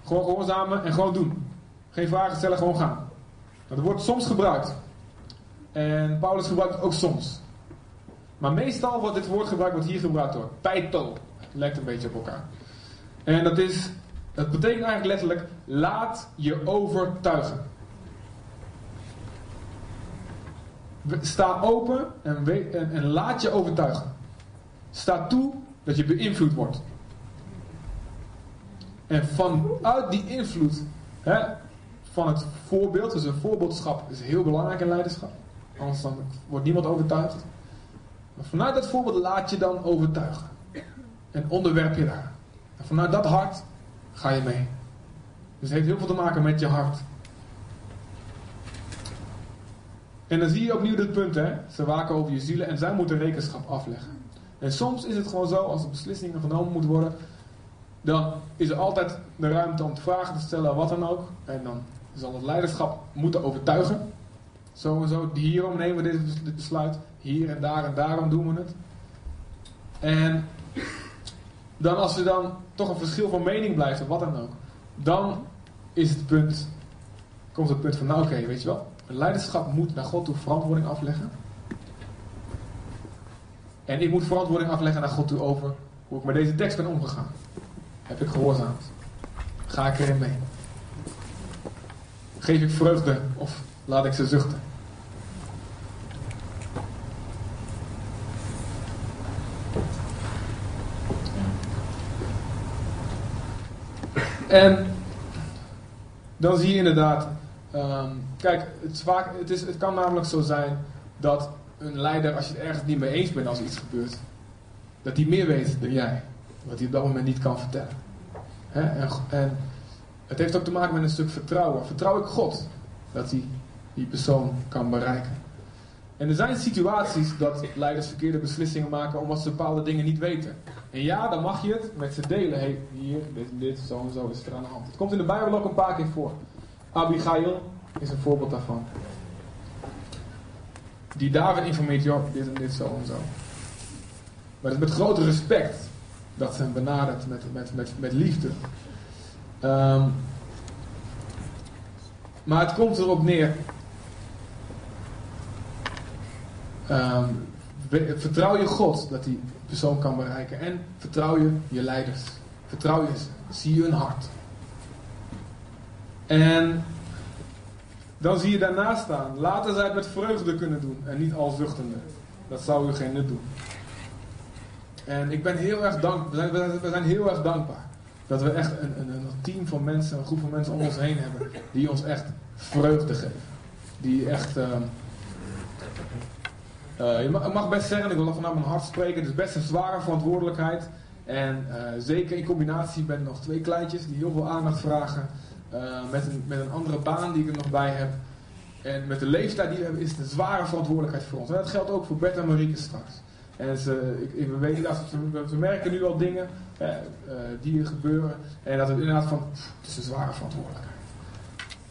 gewoon gehoorzamen en gewoon doen. Geen vragen stellen, gewoon gaan. Dat wordt soms gebruikt. En Paulus gebruikt het ook soms. Maar meestal wordt dit woord gebruikt, wordt hier gebruikt door. Peito. Lijkt een beetje op elkaar. En dat is, dat betekent eigenlijk letterlijk, laat je overtuigen. Sta open en, en, laat je overtuigen. Sta toe dat je beïnvloed wordt. En vanuit die invloed hè, van het voorbeeld, dus een voorbeeldschap is heel belangrijk in leiderschap. Anders dan wordt niemand overtuigd. Maar vanuit dat voorbeeld laat je dan overtuigen. En onderwerp je daar. En vanuit dat hart ga je mee. Dus het heeft heel veel te maken met je hart. En dan zie je opnieuw dit punt, hè. Ze waken over je zielen en zij moeten rekenschap afleggen. En soms is het gewoon zo, als er beslissingen genomen moeten worden, dan is er altijd de ruimte om te vragen te stellen, wat dan ook. En dan zal het leiderschap moeten overtuigen. Sowieso, hierom nemen we dit besluit. Hier en daar en daarom doen we het. En dan als er dan toch een verschil van mening blijft, of wat dan ook. Dan is het punt, komt het punt van, nou oké, weet je wel. Een leiderschap moet naar God toe verantwoording afleggen. En ik moet verantwoording afleggen naar God toe over hoe ik met deze tekst ben omgegaan. Heb ik gehoorzaamd? Ga ik erin mee? Geef ik vreugde of laat ik ze zuchten? En dan zie je inderdaad, um, kijk, het, vaak, is, het kan namelijk zo zijn dat een leider, als je het ergens niet mee eens bent als iets gebeurt, dat hij meer weet dan jij. Wat hij op dat moment niet kan vertellen. En, en, het heeft ook te maken met een stuk vertrouwen. Vertrouw ik God dat hij die persoon kan bereiken. En er zijn situaties dat leiders verkeerde beslissingen maken omdat ze bepaalde dingen niet weten. En ja, dan mag je het met ze delen. hier, dit dit, zo en zo is er aan de hand. Het komt in de Bijbel ook een paar keer voor. Abigail is een voorbeeld daarvan. Die David informeert, joh, dit en dit, zo en zo. Maar het is met grote respect dat ze hem benadert met, met, met, met liefde. Ehm, maar het komt erop neer. Um, vertrouw je God dat die persoon kan bereiken. En vertrouw je je leiders. Vertrouw je. Zie je hun hart. En dan zie je daarnaast staan. Laten zij het met vreugde kunnen doen. En niet al zuchtende. Dat zou u geen nut doen. En ik ben heel erg dankbaar. We zijn, heel erg dankbaar. Dat we echt een, een, een, team van mensen, een groep van mensen om ons heen hebben. Die ons echt vreugde geven. Die echt. Uh, je mag best zeggen, ik wil vanuit mijn hart spreken. Het is best een zware verantwoordelijkheid. En zeker in combinatie met nog twee kleintjes die heel veel aandacht vragen. met, een, met een andere baan die ik er nog bij heb. En met de leeftijd die we hebben is het een zware verantwoordelijkheid voor ons. En dat geldt ook voor Bert en Marieke straks. En ze, ik, we, weten dat we merken nu al dingen eh, die er gebeuren. En dat het inderdaad van, het is een zware verantwoordelijkheid.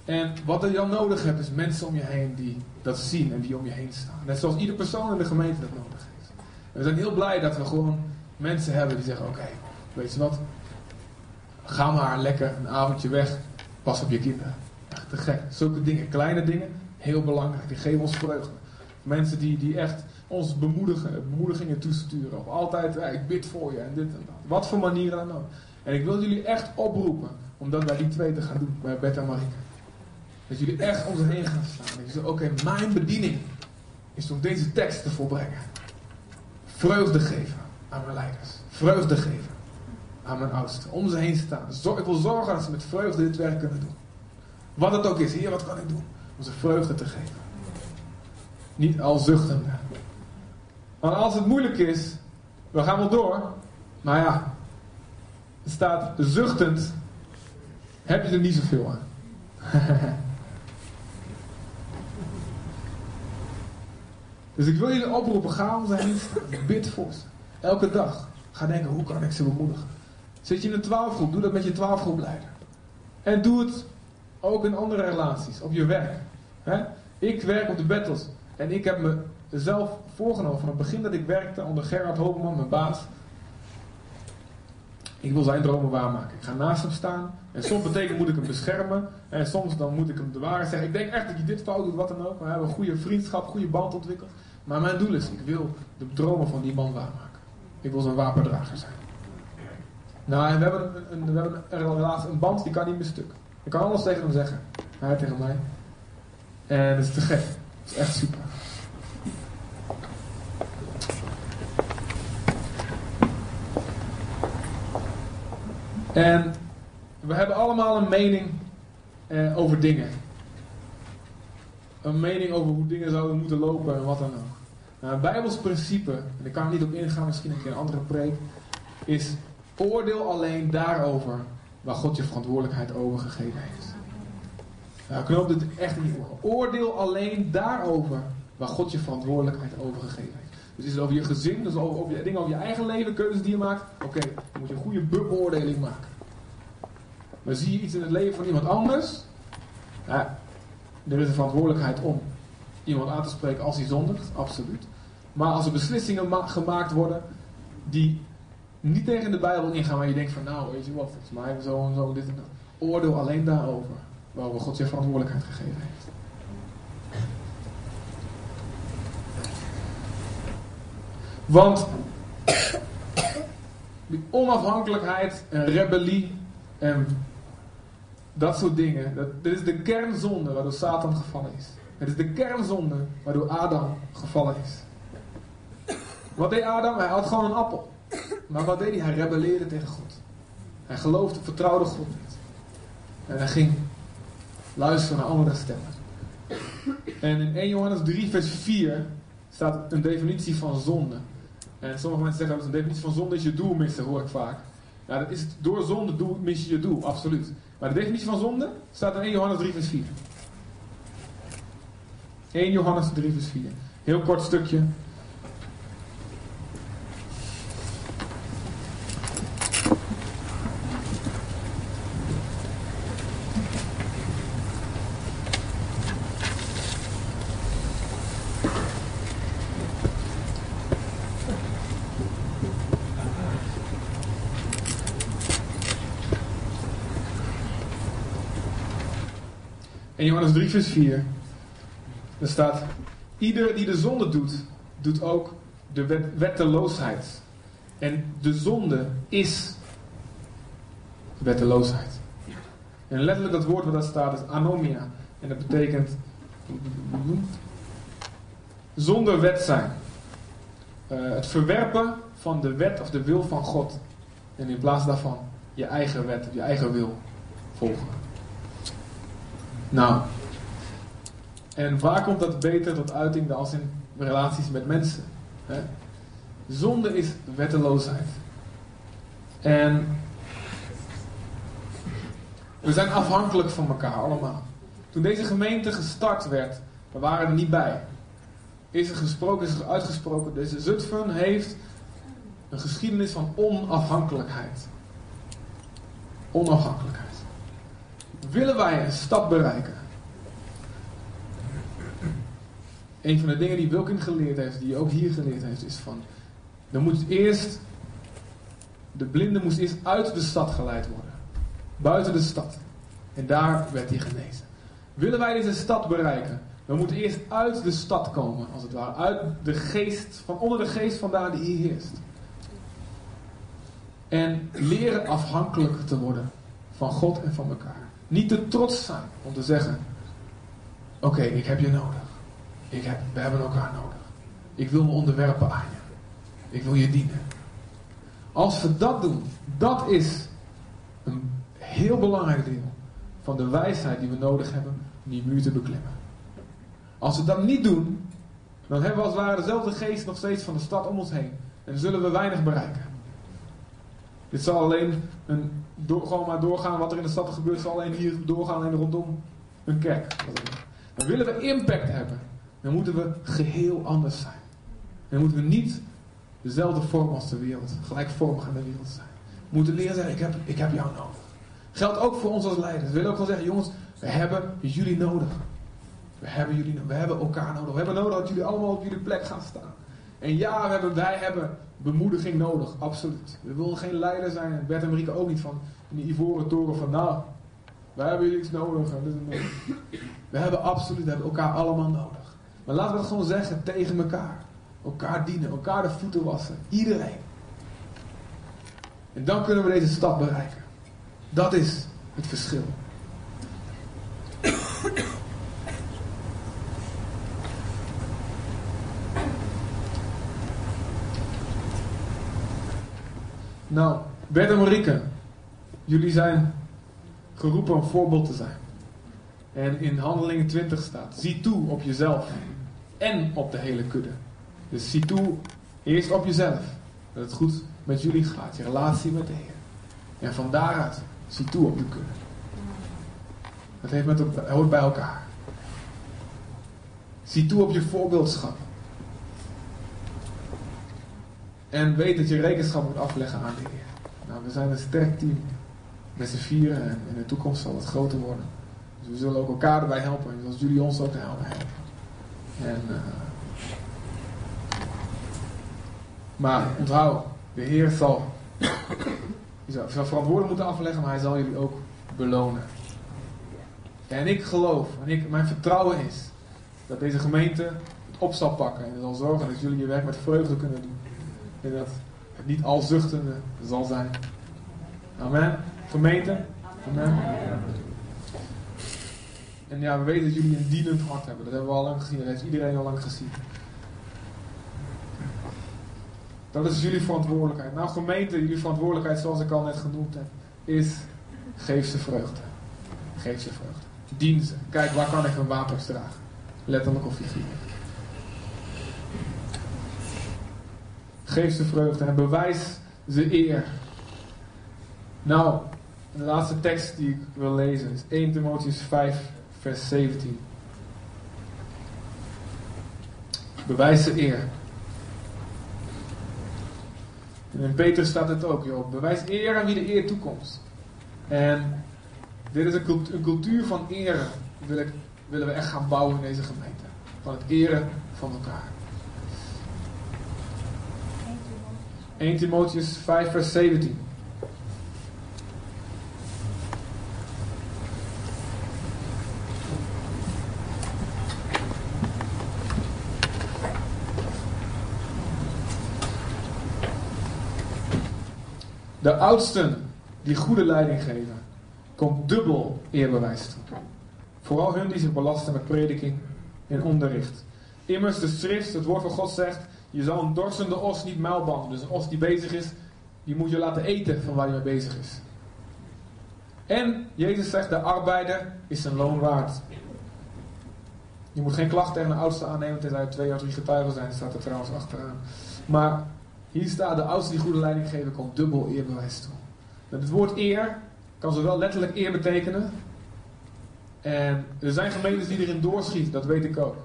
En wat je dan nodig hebt, is mensen om je heen die dat zien en die om je heen staan. Net zoals ieder persoon in de gemeente dat nodig heeft. En we zijn heel blij dat we gewoon mensen hebben die zeggen, oké, weet je wat, ga maar lekker een avondje weg, pas op je kinderen. Echt te gek. Zulke dingen, kleine dingen, heel belangrijk. Die geven ons vreugde. Mensen die, die echt ons bemoedigen, bemoedigingen toesturen. Of altijd, ik bid voor je en dit en dat. Wat voor manieren dan ook. En ik wil jullie echt oproepen om dat bij die twee te gaan doen, bij Bert en Marieke. Dat jullie echt om ze heen gaan staan. Dat je zegt, oké, mijn bediening is om deze tekst te volbrengen. Vreugde geven aan mijn leiders. Vreugde geven aan mijn oudsten. Om ze heen staan. Ik wil zorgen dat ze met vreugde dit werk kunnen doen. Wat het ook is. Hier, wat kan ik doen? Om ze vreugde te geven. Niet al zuchtende. Want als het moeilijk is, we gaan wel door. Maar ja, er staat zuchtend, heb je er niet zoveel aan. dus ik wil jullie oproepen, ga om zijn. Bid voor. Elke dag. Ga denken, hoe kan ik ze bemoedigen? Zit je in een twaalfgroep, doe dat met je twaalfgroepleider. En doe het ook in andere relaties, op je werk. Ik werk op de battles. En ik heb me zelf voorgenomen van het begin dat ik werkte onder Gerard Hogeman, mijn baas. Ik wil zijn dromen waarmaken. Ik ga naast hem staan. En soms betekent moet ik hem beschermen. En soms dan moet ik hem de waarheid zeggen. Ik denk echt dat je dit fout doet, wat dan ook. We hebben een goede vriendschap, goede band ontwikkeld. Maar mijn doel is, ik wil de dromen van die man waarmaken. Ik wil zijn wapendrager zijn. Nou, en we hebben een, we hebben relatie, een band die kan niet meer stuk. Ik kan alles tegen hem zeggen. Hij tegen mij. En dat is te gek. Dat is echt super. En we hebben allemaal een mening eh, over dingen. Een mening over hoe dingen zouden moeten lopen en wat dan ook. Nou, Bijbels principe, en ik kan er niet op ingaan, misschien een keer een andere preek, is oordeel alleen daarover waar God je verantwoordelijkheid over gegeven heeft. Nou, knoop dit echt niet voor. Oordeel alleen daarover waar God je verantwoordelijkheid over gegeven heeft. Dus is het over je gezin, dus over, over je, dingen over je eigen leven, keuzes die je maakt. Oké, dan moet je een goede beoordeling maken. Maar zie je iets in het leven van iemand anders, ja, er is een verantwoordelijkheid om iemand aan te spreken als hij zondigt, absoluut. Maar als er beslissingen gemaakt worden die niet tegen de Bijbel ingaan, maar je denkt van nou, weet je wat, volgens mij zo en zo, dit en dat. Oordeel alleen daarover, waarover God je verantwoordelijkheid gegeven heeft. Want die onafhankelijkheid en rebellie en dat soort dingen, dat, dit is de kernzonde waardoor Satan gevallen is. Het is de kernzonde waardoor Adam gevallen is. Wat deed Adam? Hij had gewoon een appel. Maar wat deed hij? Hij rebelleerde tegen God. Hij geloofde, vertrouwde God niet. En hij ging luisteren naar andere stemmen. En in 1 Johannes 3, vers 4 staat een definitie van zonde. En sommige mensen zeggen dat een definitie van zonde is je doel missen, hoor ik vaak. Ja, dat is het, door zonde mis je je doel, absoluut. Maar de definitie van zonde staat in 1 Johannes 3, vers 4. 1 Johannes 3, vers 4. Heel kort stukje. In Johannes 3, vers 4. Er staat: Ieder die de zonde doet, doet ook de wet, wetteloosheid. En de zonde is wetteloosheid. En letterlijk dat woord wat daar staat is anomia. En dat betekent zonder wet zijn. Uh, het verwerpen van de wet of de wil van God. En in plaats daarvan je eigen wet je eigen wil volgen. Nou, en waar komt dat beter tot uiting dan als in relaties met mensen? Hè? Zonde is wetteloosheid. En we zijn afhankelijk van elkaar allemaal. Toen deze gemeente gestart werd, we waren er niet bij. Is er gesproken, is er uitgesproken. Deze Zutphen heeft een geschiedenis van onafhankelijkheid. Onafhankelijkheid. Willen wij een stap bereiken? Een van de dingen die Wilkin geleerd heeft, die ook hier geleerd heeft, is van. Er moet eerst. De blinde moest eerst uit de stad geleid worden. Buiten de stad. En daar werd hij genezen. Willen wij deze stad bereiken? We moeten eerst uit de stad komen, als het ware. Uit de geest, van onder de geest vandaan die hier heerst. En leren afhankelijk te worden van God en van elkaar. Niet te trots zijn om te zeggen: Oké, ik heb je nodig. Ik heb, we hebben elkaar nodig. Ik wil me onderwerpen aan je. Ik wil je dienen. Als we dat doen, dat is een heel belangrijk deel van de wijsheid die we nodig hebben om die muur te beklimmen. Als we dat niet doen, dan hebben we als het ware dezelfde geest nog steeds van de stad om ons heen. En zullen we weinig bereiken. Dit zal alleen een, door, gewoon maar doorgaan wat er in de stad gebeurt, zal alleen hier doorgaan en rondom een kerk. Dan willen we impact hebben, dan moeten we geheel anders zijn. Dan moeten we niet dezelfde vorm als de wereld, gelijkvormig aan de wereld zijn. We moeten leren zeggen, ik heb, ik heb jou nodig. Geldt ook voor ons als leiders. We willen ook wel zeggen, jongens, we hebben jullie nodig. We hebben jullie We hebben elkaar nodig. We hebben nodig dat jullie allemaal op jullie plek gaan staan. En ja, we hebben, wij hebben bemoediging nodig, absoluut. We willen geen leider zijn, Bert en Marieke ook niet van in die ivoren toren van nou, wij hebben jullie iets nodig. We hebben absoluut, we hebben elkaar allemaal nodig. Maar laten we het gewoon zeggen tegen elkaar. Elkaar dienen, elkaar de voeten wassen. Iedereen. En dan kunnen we deze stap bereiken. Dat is het verschil. Nou, Bert en Marieke, jullie zijn geroepen een voorbeeld te zijn. En in Handelingen 20 staat: zie toe op jezelf en op de hele kudde. Dus zie toe eerst op jezelf, dat het goed met jullie gaat, je relatie met de Heer. En van daaruit zie toe op de kudde. Dat heeft met, hoort bij elkaar. Zie toe op je voorbeeldschap. En weet dat je rekenschap moet afleggen aan de Heer. Nou, we zijn een sterk team met z'n vieren en in de toekomst zal het groter worden. Dus we zullen ook elkaar erbij helpen, zoals jullie ons ook helpen. En, uh, maar onthoud, de Heer zal, zal verantwoording moeten afleggen, maar Hij zal jullie ook belonen. En ik geloof, en ik, mijn vertrouwen is, dat deze gemeente het op zal pakken en zal zorgen dat jullie je werk met vreugde kunnen doen. En dat het niet al zuchtende zal zijn. Amen. Gemeente. Amen. En ja, we weten dat jullie een dienend hart hebben. Dat hebben we al lang gezien. Dat heeft iedereen al lang gezien. Dat is jullie verantwoordelijkheid. Nou, gemeente, jullie verantwoordelijkheid, zoals ik al net genoemd heb, is geef ze vreugde. Geef ze vreugde. Dien ze. Kijk, waar kan ik een wapens dragen? Letterlijk of figuurlijk. Geef ze vreugde en bewijs ze eer. Nou, de laatste tekst die ik wil lezen is 1 Timotheus 5, vers 17. Bewijs ze eer. In Peter staat het ook, joh. Bewijs eer aan wie de eer toekomt. En dit is een cultuur van eren. willen we echt gaan bouwen in deze gemeente. Van het eren van elkaar. 1 Timotheus 5, vers 17. De oudsten die goede leiding geven, komt dubbel eerbewijs toe. Vooral hun die zich belasten met prediking en onderricht. Immers de schrift, het woord van God zegt, je zal een dorsende os niet muilbanden. Dus een os die bezig is, die moet je laten eten van waar hij mee bezig is. En Jezus zegt, de arbeider is zijn loon waard. Je moet geen klacht tegen een oudste aannemen, tenzij er twee of drie getuigen zijn, staat er trouwens achteraan. Maar Hier staat de oudste die goede leiding geven komt dubbel eerbewijs toe. Met het woord eer kan zowel letterlijk eer betekenen. En er zijn gemeentes die erin doorschieten, dat weet ik ook.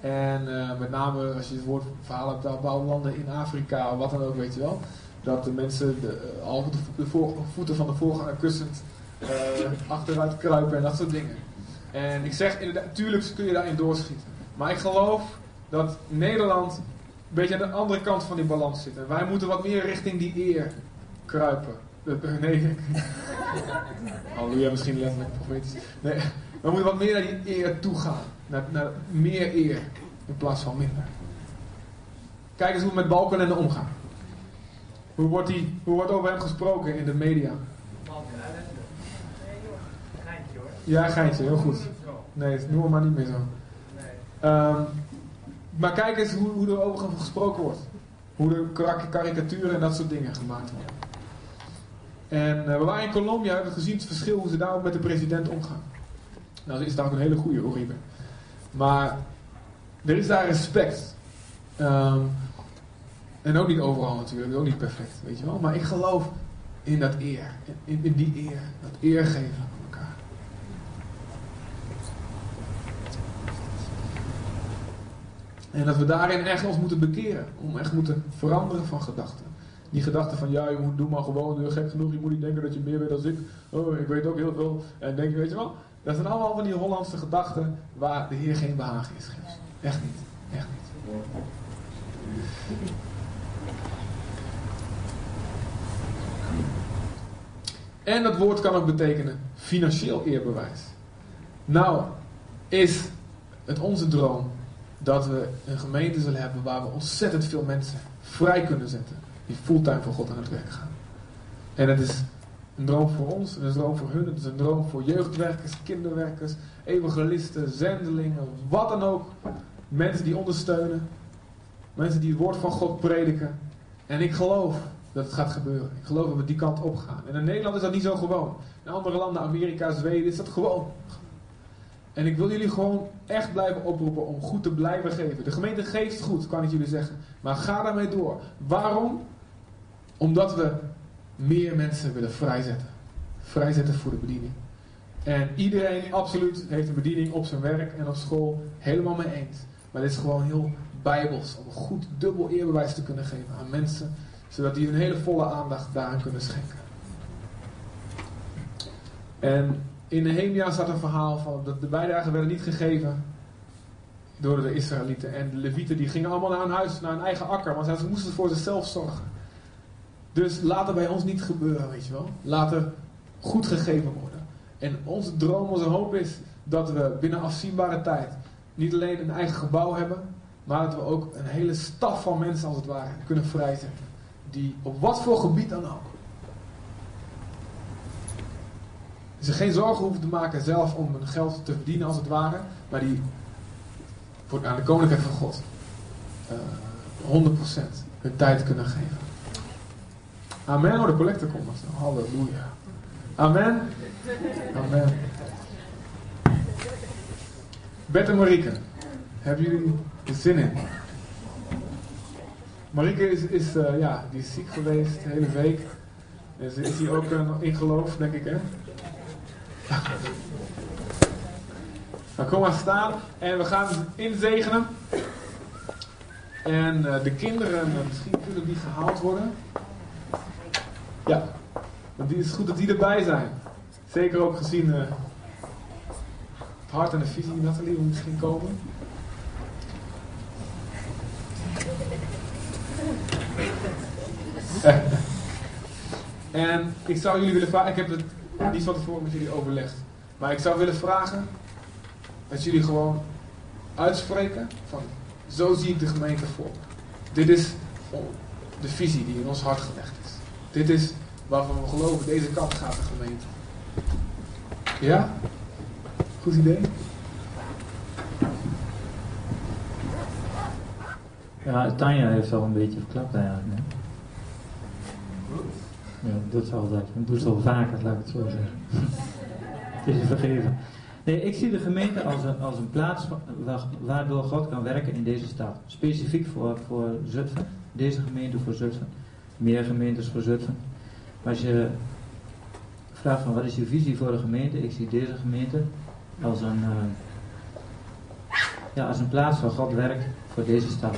En eh, met name als je het woord verhaal hebt uit bepaalde landen in Afrika wat dan ook, weet je wel. Dat de mensen de, uh, al de, voeten van de voorganger kussend uh, achteruit kruipen en dat soort dingen. En ik zeg, natuurlijk kun je daarin doorschieten. Maar ik geloof dat Nederland een beetje aan de andere kant van die balans zit. En wij moeten wat meer richting die eer kruipen. Nee, halleluja, misschien letterlijk profetisch. Nee, we moeten wat meer naar die eer toe gaan. Naar, naar meer eer in plaats van minder. Kijk eens hoe we met Balkenende omgaan. Hoe wordt, die, hoe wordt over hem gesproken in de media? Ja, geintje, heel goed. Nee, noem hem maar niet meer zo. Um, maar kijk eens hoe, hoe er over hem gesproken wordt. Hoe er karikaturen en dat soort dingen gemaakt worden. En uh, we waren in Colombia, hebben gezien het verschil hoe ze daar met de president omgaan. Nou, dat is daar ook een hele goede Oribe. Maar er is daar respect. Um, en ook niet overal natuurlijk, ook niet perfect, weet je wel. Maar ik geloof in dat eer, in, die eer, dat eer geven aan elkaar. En dat we daarin echt ons moeten bekeren, om echt moeten veranderen van gedachten. Die gedachte van ja, je moet maar gewoon, gek genoeg, je moet niet denken dat je meer weet dan ik. Oh, ik weet ook heel veel. En denk je, weet je wel, dat zijn allemaal van die Hollandse gedachten waar de Heer geen behagen is geeft. Echt niet, echt niet. En dat woord kan ook betekenen financieel eerbewijs. Nou, is het onze droom dat we een gemeente zullen hebben waar we ontzettend veel mensen vrij kunnen zetten. Die fulltime voor God aan het werk gaan. En het is een droom voor ons, het is een droom voor hun, het is een droom voor jeugdwerkers, kinderwerkers, evangelisten, zendelingen, wat dan ook. Mensen die ondersteunen, mensen die het woord van God prediken. En ik geloof dat het gaat gebeuren. Ik geloof dat we die kant op gaan. En in Nederland is dat niet zo gewoon. In andere landen, Amerika, Zweden, is dat gewoon. En ik wil jullie gewoon echt blijven oproepen om goed te blijven geven. De gemeente geeft goed, kan ik jullie zeggen. Maar ga daarmee door. Waarom? Omdat we meer mensen willen vrijzetten. Vrijzetten voor de bediening. En iedereen absoluut heeft een bediening op zijn werk en op school helemaal mee eens. Maar dit is gewoon heel bijbels om een goed dubbel eerbewijs te kunnen geven aan mensen zodat die hun hele volle aandacht daaraan kunnen schenken. En in Nehemia staat een verhaal van dat de bijdragen werden niet gegeven door de Israëlieten. En de Levieten die gingen allemaal naar hun huis, naar hun eigen akker, want ze moesten voor zichzelf zorgen. Dus laat er bij ons niet gebeuren, weet je wel. Laat er goed gegeven worden. En onze droom, onze hoop is dat we binnen afzienbare tijd niet alleen een eigen gebouw hebben, maar dat we ook een hele staf van mensen als het ware kunnen vrijzetten die op wat voor gebied dan ook ze geen zorgen hoeven te maken zelf om hun geld te verdienen als het ware, maar die voor, aan de koninkrijk van God uh, eh, 100% hun tijd kunnen geven. Amen. Oh, de collector komt. Halleluja. Amen. Amen. Bert Marieke, hebben jullie er zin in? Marike is, is, uh, ja, die ziek geweest de hele week. En ze is hier ook uh, in geloof, denk ik, hè? nou, kom maar staan. En we gaan inzegenen. En uh, de kinderen, misschien kunnen die gehaald worden. Ja, die is goed dat die erbij zijn. Zeker ook gezien het hart en de visie, Nathalie, moet misschien komen. en ik zou jullie willen vragen, ik heb het niet van tevoren met jullie overlegd, maar ik zou willen vragen dat jullie gewoon uitspreken van zo zie ik de gemeente voor. Dit is de visie die in ons hart gelegd is. Dit is waarvan we geloven, deze kant gaat de gemeente. Ja? Goed idee? Ja, Tanja heeft al een beetje verklapt eigenlijk. Hè? Ja, dat is altijd. Dat doet al vaker, laat ik het zo zeggen. het is vergeven. Nee, ik zie de gemeente als een, als een plaats wa- waardoor God kan werken in deze stad. Specifiek voor, voor Zutphen, deze gemeente voor Zutphen, meer gemeentes voor Zutphen. Maar als je vraagt van wat is je visie voor de gemeente, ik zie deze gemeente als een, eh, ja, als een plaats waar God werkt voor deze stad.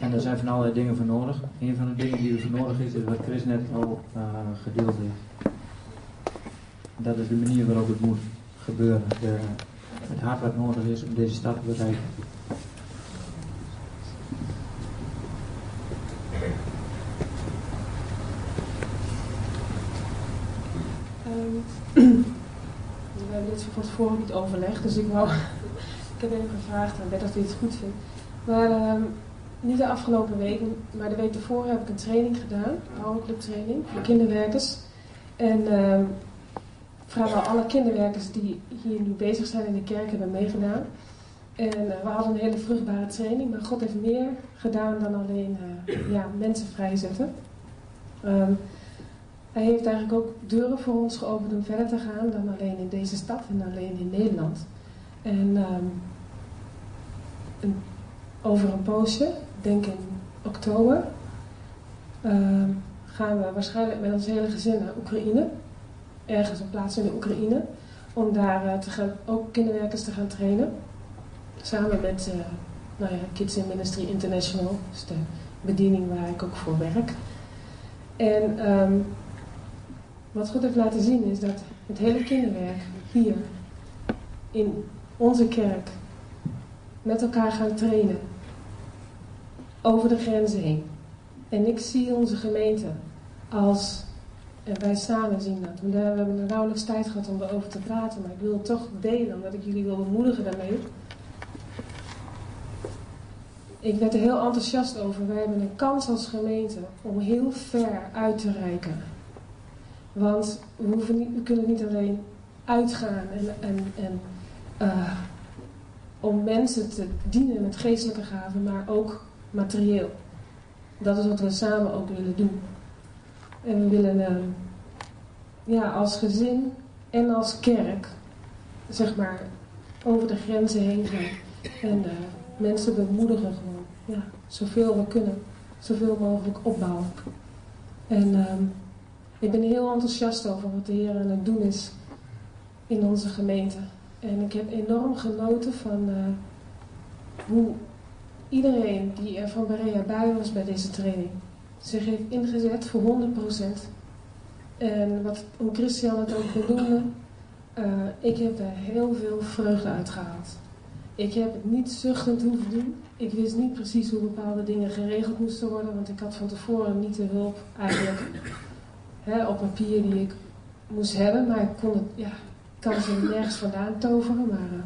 En er zijn van allerlei dingen voor nodig. Een van de dingen die er voor nodig is, is wat Chris net al eh, gedeeld heeft. Dat is de manier waarop het moet gebeuren. De, het hart wat nodig is om deze stad te bereiken. Dit van tevoren niet overlegd, dus ik wou. ik heb even gevraagd aan Bert of hij het goed vindt. Maar ehm, niet de afgelopen week, maar de week ervoor heb ik een training gedaan, een training voor kinderwerkers. En ehm, vrijwel alle kinderwerkers die hier nu bezig zijn in de kerk hebben meegedaan. En eh, we hadden een hele vruchtbare training, maar God heeft meer gedaan dan alleen eh, ja, mensen vrijzetten. Ehm, hij heeft eigenlijk ook deuren voor ons geopend om verder te gaan dan alleen in deze stad en alleen in Nederland. En ehm, over een poosje, denk in oktober, ehm, gaan we waarschijnlijk met ons hele gezin naar Oekraïne. Ergens een plaats in de Oekraïne. Om daar eh, te gaan, ook kinderwerkers te gaan trainen. Samen met eh, nou ja, Kids in Ministry International, dus de bediening waar ik ook voor werk. En ehm, wat God heeft laten zien is dat het hele kinderwerk hier in onze kerk met elkaar gaan trainen. Over de grenzen heen. En ik zie onze gemeente als, en wij samen zien dat. We hebben nauwelijks tijd gehad om erover te praten, maar ik wil het toch delen omdat ik jullie wil bemoedigen daarmee. Ik werd er heel enthousiast over. Wij hebben een kans als gemeente om heel ver uit te reiken. Want we, hoeven niet, we kunnen niet alleen uitgaan en, en, eh, om mensen te dienen met geestelijke gaven, maar ook materieel. Dat is wat we samen ook willen doen. En we willen eh, ja, als gezin en als kerk, zeg maar, over de grenzen heen gaan. En eh, mensen bemoedigen gewoon. Ja, zoveel we kunnen. Zoveel mogelijk opbouwen. En ehm, ik ben heel enthousiast over wat de Heer aan het doen is in onze gemeente. En ik heb enorm genoten van eh, hoe iedereen die er van Berea bij was bij deze training zich heeft ingezet voor 100%. En wat, hoe Christian het ook benoemde, eh, ik heb er heel veel vreugde uit gehaald. Ik heb het niet zuchtend hoeven doen. Ik wist niet precies hoe bepaalde dingen geregeld moesten worden, want ik had van tevoren niet de hulp eigenlijk hè, op papier die ik moest hebben. Maar ik kon het, ja, kan ze nergens vandaan toveren. Maar eh,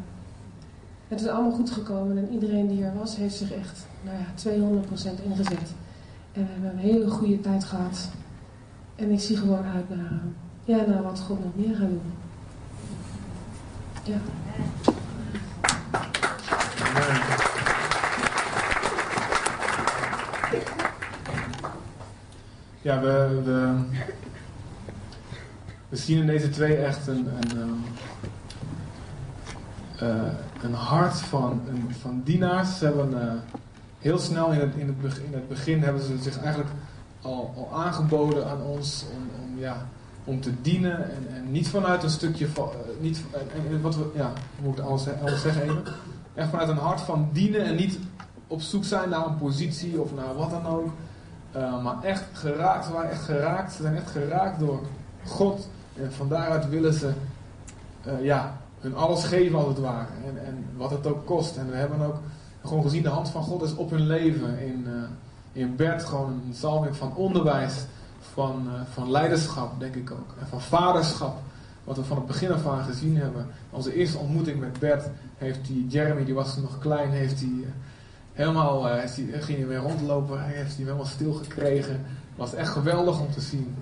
het is allemaal goed gekomen en iedereen die er was, heeft zich echt nou ja, 200% ingezet. En we hebben een hele goede tijd gehad. En ik zie gewoon uit naar, ja, naar wat God nog meer gaat doen. Ja. Ja, we, we, we zien in deze twee echt een, een, ehm, eh, een hart van, een, van dienaars. Ze hebben eh, heel snel in het, in, het begin, in het begin hebben ze zich eigenlijk al, al aangeboden aan ons om, om, ja, om te dienen. En, en niet vanuit een stukje van. eh, niet, en, wat we, ja, moet ik anders, anders zeggen even? Echt vanuit een hart van dienen en niet op zoek zijn naar een positie of naar wat dan ook. Uh, maar echt geraakt, ze waren echt geraakt, ze zijn echt geraakt door God. En van daaruit willen ze uh, ja, hun alles geven als het ware. En, en wat het ook kost. En we hebben ook gewoon gezien, de hand van God is op hun leven. In, uh, in Bert gewoon een zalving van onderwijs, van, van leiderschap denk ik ook. En van vaderschap. Wat we van het begin af aan gezien hebben. Onze eerste ontmoeting met Bert heeft die, Jeremy, die was nog klein, heeft hij helemaal, uh, die, ging hij weer rondlopen, hij heeft hij helemaal stil gekregen. Was echt geweldig om te zien.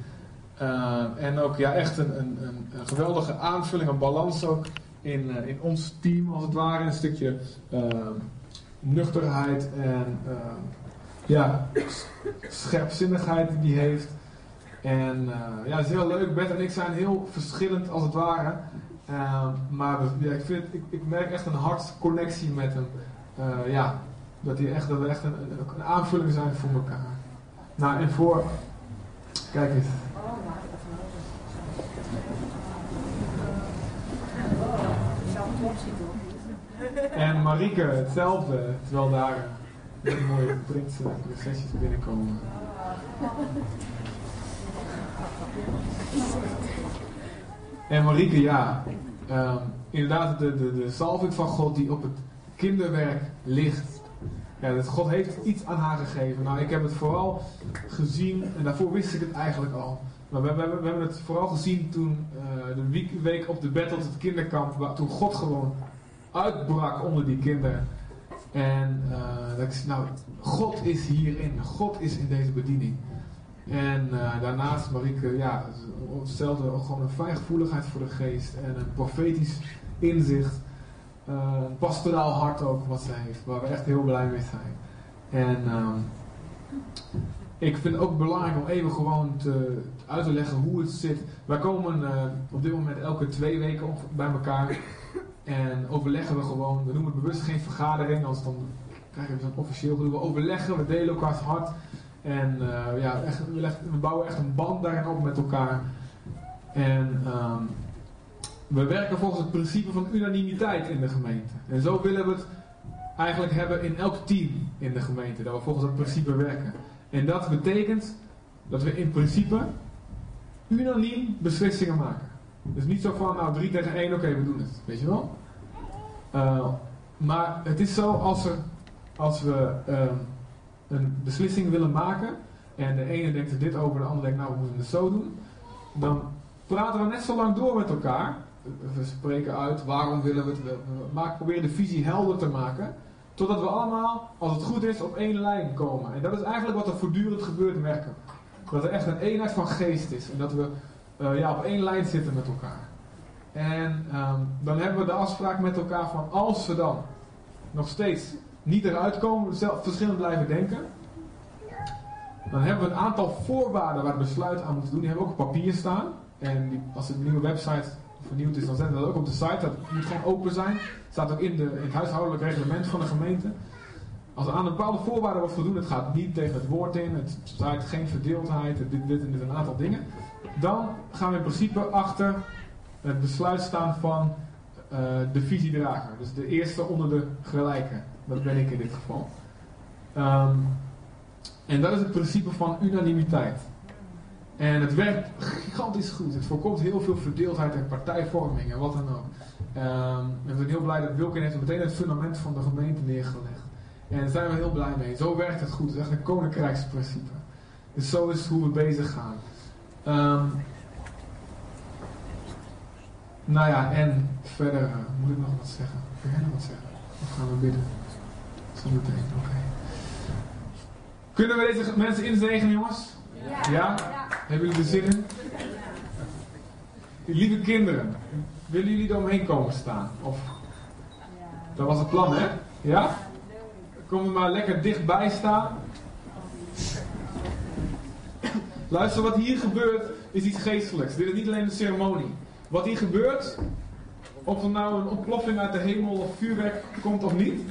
Uh, en ook ja, echt een, een, een, geweldige aanvulling, een balans ook in, in ons team als het ware. Een stukje nuchterheid en ja, scherpzinnigheid die hij heeft. En ja, het is heel leuk. Bert en ik zijn heel verschillend als het ware. Ehm, maar ik, ik, ik, merk echt een hartconnectie met hem. ja, dat, hij echt, dat we echt een, een, aanvulling zijn voor elkaar. Nou, en voor. Kijk eens. En Marieke hetzelfde, terwijl daar hele mooie Britse prinsesjes binnenkomen. En Marieke, ja, um, inderdaad de, de, de salving van God die op het kinderwerk ligt. Ja, dat God heeft iets aan haar gegeven. Nou, ik heb het vooral gezien, en daarvoor wist ik het eigenlijk al. Maar we, we, hebben het vooral gezien toen uh, de week op de Battle, het kinderkamp, waar, toen God gewoon uitbrak onder die kinderen. En uh, dat ik nou, God is hierin. God is in deze bediening. En uh, daarnaast Marieke, ja, hetzelfde, gewoon een fijngevoeligheid voor de geest en een profetisch inzicht. Een pastoraal hart ook wat ze heeft, waar we echt heel blij mee zijn. En uh, ik vind het ook belangrijk om even gewoon te, uit te leggen hoe het zit. Wij komen uh, op dit moment elke twee weken bij elkaar en overleggen we gewoon. We noemen het bewust geen vergadering, als dan krijgen we zo'n officieel We overleggen, we delen elkaars hart. En uh, ja, echt, we, leggen, we, bouwen echt een band daarin op met elkaar. En um, we werken volgens het principe van unanimiteit in de gemeente. En zo willen we het eigenlijk hebben in elk team in de gemeente. Dat we volgens dat principe werken. En dat betekent dat we in principe unaniem beslissingen maken. Dus niet zo van, nou 3 tegen 1, oké, we doen het. Weet je wel? Uh, maar het is zo, als, als we uh, een beslissing willen maken, en de ene denkt er dit over, de andere denkt, nou we moeten het zo doen, dan praten we net zo lang door met elkaar. We spreken uit waarom willen we het, we proberen de visie helder te maken, totdat we allemaal, als het goed is, op één lijn komen. En dat is eigenlijk wat er voortdurend gebeurt, merken. Dat er echt een eenheid van geest is en dat we uh, ja, op één lijn zitten met elkaar. En um, dan hebben we de afspraak met elkaar van als we dan nog steeds niet eruit komen, zelf verschillend blijven denken, dan hebben we een aantal voorwaarden waar we besluit aan moeten doen. Die hebben we ook op papier staan. En die, als de nieuwe website vernieuwd is, dan zetten we dat ook op de site. Dat moet gewoon open zijn. Staat ook in, de, in het huishoudelijk reglement van de gemeente. Als er aan bepaalde voorwaarden wordt voldoen, het gaat niet tegen het woord in, het staat geen verdeeldheid, dit, dit en dit een aantal dingen dan gaan we in principe achter het besluit staan van uh, de visiedrager. Dus de eerste onder de gelijke. Dat ben ik in dit geval. Um, en dat is het principe van unanimiteit. En het werkt gigantisch goed. Het voorkomt heel veel verdeeldheid en partijvorming en wat dan ook. Um, en we zijn heel blij dat Wilkin heeft meteen het fundament van de gemeente neergelegd. En daar zijn we heel blij mee. Zo werkt het goed. Het is echt een koninkrijksprincipe. Dus zo is hoe we bezig gaan. Um, nou ja, en verder uh, moet ik nog wat zeggen. Wil jij nog wat zeggen? Of gaan we bidden? Zo meteen, oké. Okay. Kunnen we deze mensen inzegenen, jongens? Ja. ja? Hebben jullie er zin in? Lieve kinderen, willen jullie er omheen komen staan? Of? Dat was het plan, hè? Ja? Kom maar lekker dichtbij staan. Luister, wat hier gebeurt is iets geestelijks. Dit is niet alleen een ceremonie. Wat hier gebeurt, of er nou een ontploffing uit de hemel of vuurwerk komt of niet.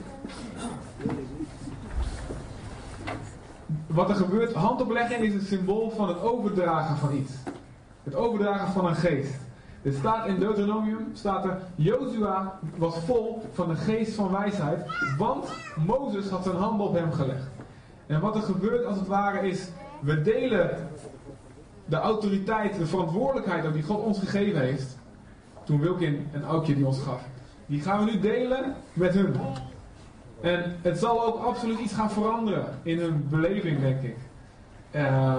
Wat er gebeurt, handoplegging is het symbool van het overdragen van iets. Het overdragen van een geest. Er staat in Deuteronomium, staat er, Jozua was vol van de geest van wijsheid, want Mozes had zijn hand op hem gelegd. En wat er gebeurt als het ware is, we delen de autoriteit, de verantwoordelijkheid die God ons gegeven heeft, toen Wilkin en Aukje die ons gaf, die gaan we nu delen met hun. En het zal ook absoluut iets gaan veranderen in hun beleving, denk ik. Uh,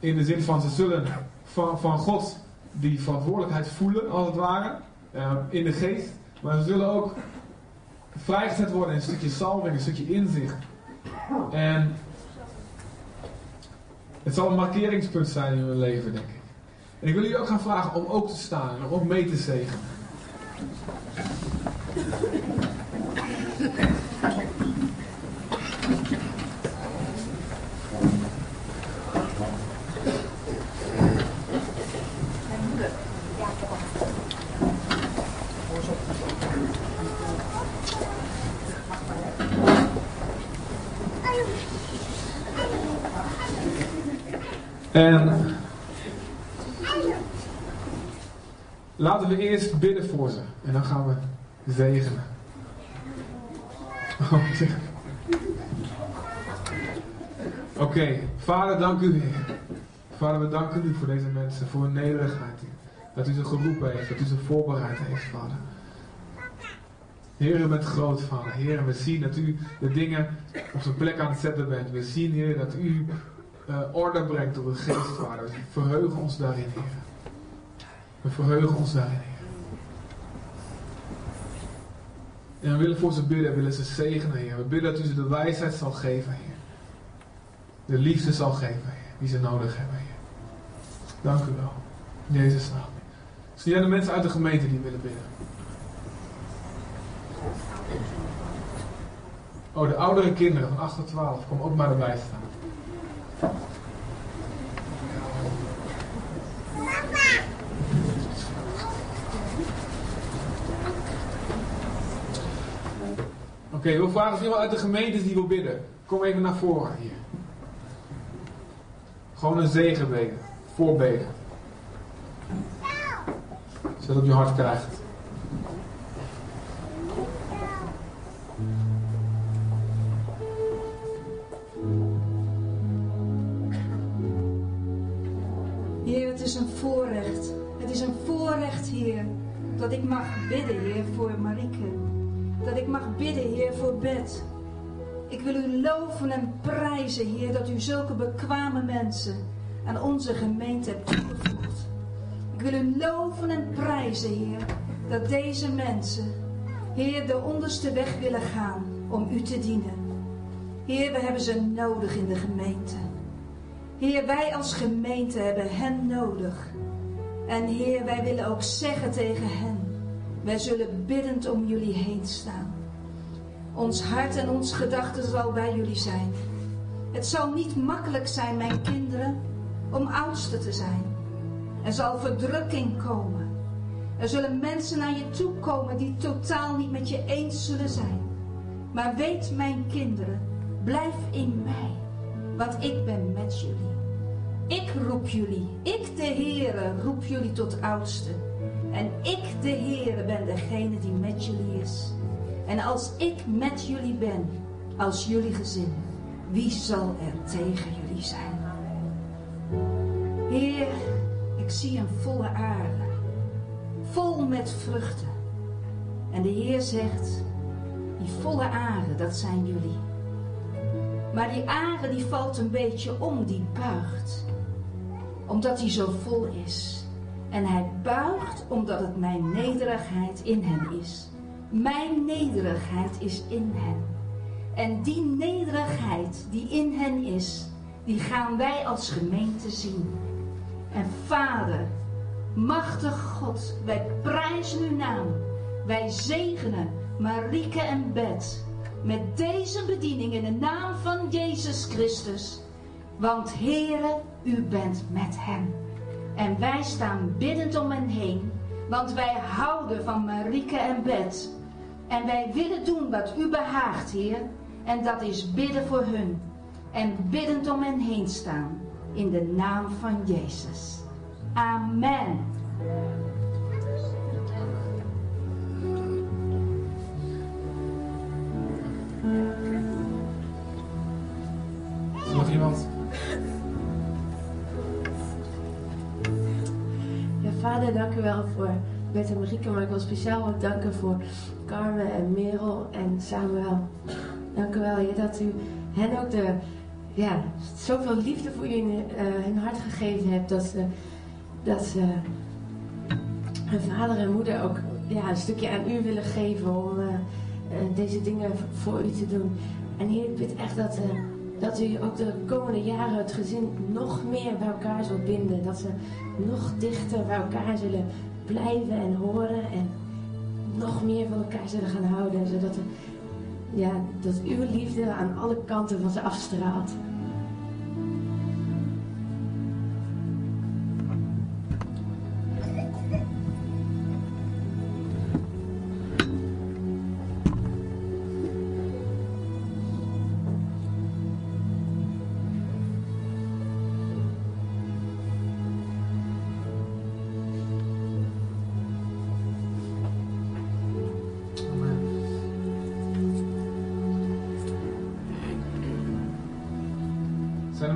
in de zin van ze zullen van, van God die verantwoordelijkheid voelen, als het ware, uh, in de geest. Maar ze zullen ook vrijgezet worden in een stukje salving, een stukje inzicht. En het zal een markeringspunt zijn in hun leven, denk ik. En ik wil jullie ook gaan vragen om ook te staan en om mee te zegenen. En laten we eerst bidden voor ze en dan gaan we zegenen. Dank u Heer. Vader, we danken u voor deze mensen, voor hun nederigheid. Dat u ze geroepen heeft, dat u ze voorbereid heeft, vader. Heer, u bent groot, vader. Heer, we zien dat u de dingen op zijn plek aan het zetten bent. We zien, Heer, dat u uh, orde brengt door de geest, vader. We verheugen ons daarin, Heer. We verheugen ons daarin, Heer. En we willen voor ze bidden, we willen ze zegenen, Heer. We bidden dat u ze de wijsheid zal geven. De liefde zal geven, die ze nodig hebben. Dank u wel. In Jezus naam. Zie jij de mensen uit de gemeente die willen bidden? Oh, de oudere kinderen van 8 tot 12. Kom ook maar erbij staan. Oké, we vragen of iemand uit de gemeente die wil bidden. Kom even naar voren hier. Gewoon een zegenbeden. Voorbeden. Zodat u hart krijgt. Heer, het is een voorrecht. Het is een voorrecht, Heer, dat ik mag bidden, Heer, voor Marieke. Dat ik mag bidden, Heer, voor bed. Ik wil u loven en prijzen, Heer, dat u zulke bekwame mensen aan onze gemeente hebt toegevoegd. Ik wil u loven en prijzen, Heer, dat deze mensen, Heer, de onderste weg willen gaan om u te dienen. Heer, we hebben ze nodig in de gemeente. Heer, wij als gemeente hebben hen nodig. En Heer, wij willen ook zeggen tegen hen, wij zullen biddend om jullie heen staan. Ons hart en ons gedachten zal bij jullie zijn. Het zal niet makkelijk zijn, mijn kinderen, om oudste te zijn. Er zal verdrukking komen. Er zullen mensen naar je toe komen die totaal niet met je eens zullen zijn. Maar weet, mijn kinderen, blijf in mij, want ik ben met jullie. Ik roep jullie, ik de Heere roep jullie tot oudste. En ik de Heere ben degene die met jullie is. En als ik met jullie ben, als jullie gezin, wie zal er tegen jullie zijn? Heer, ik zie een volle aarde, vol met vruchten. En de Heer zegt, die volle aarde, dat zijn jullie. Maar die aarde die valt een beetje om, die buigt. Omdat die zo vol is. En hij buigt omdat het mijn nederigheid in hem is. Mijn nederigheid is in hen. En die nederigheid die in hen is, die gaan wij als gemeente zien. En Vader, machtig God, wij prijzen uw naam. Wij zegenen Marieke en Bet met deze bediening in de naam van Jezus Christus. Want Heere, u bent met hen. En wij staan biddend om hen heen, want wij houden van Marieke en Bet. En wij willen doen wat u behaagt, Heer. En dat is bidden voor hun. En biddend om hen heen staan. In de naam van Jezus. Amen. Is er nog iemand? Ja, vader, dank u wel voor Bert en Marieke, maar ik wil speciaal ook danken voor Carmen en Merel en Samuel. Dank u wel, dat u hen ook de, ja, zoveel liefde voor jullie uh, hun hart gegeven hebt. Dat ze, dat ze hun vader en moeder ook ja, een stukje aan u willen geven om uh, uh, deze dingen voor u te doen. En Heer, ik echt dat, dat u ook de komende jaren het gezin nog meer bij elkaar zult binden. Dat ze nog dichter bij elkaar zullen blijven en horen en nog meer van elkaar zullen gaan houden. Zodat ja, dat uw liefde aan alle kanten van ze afstraalt.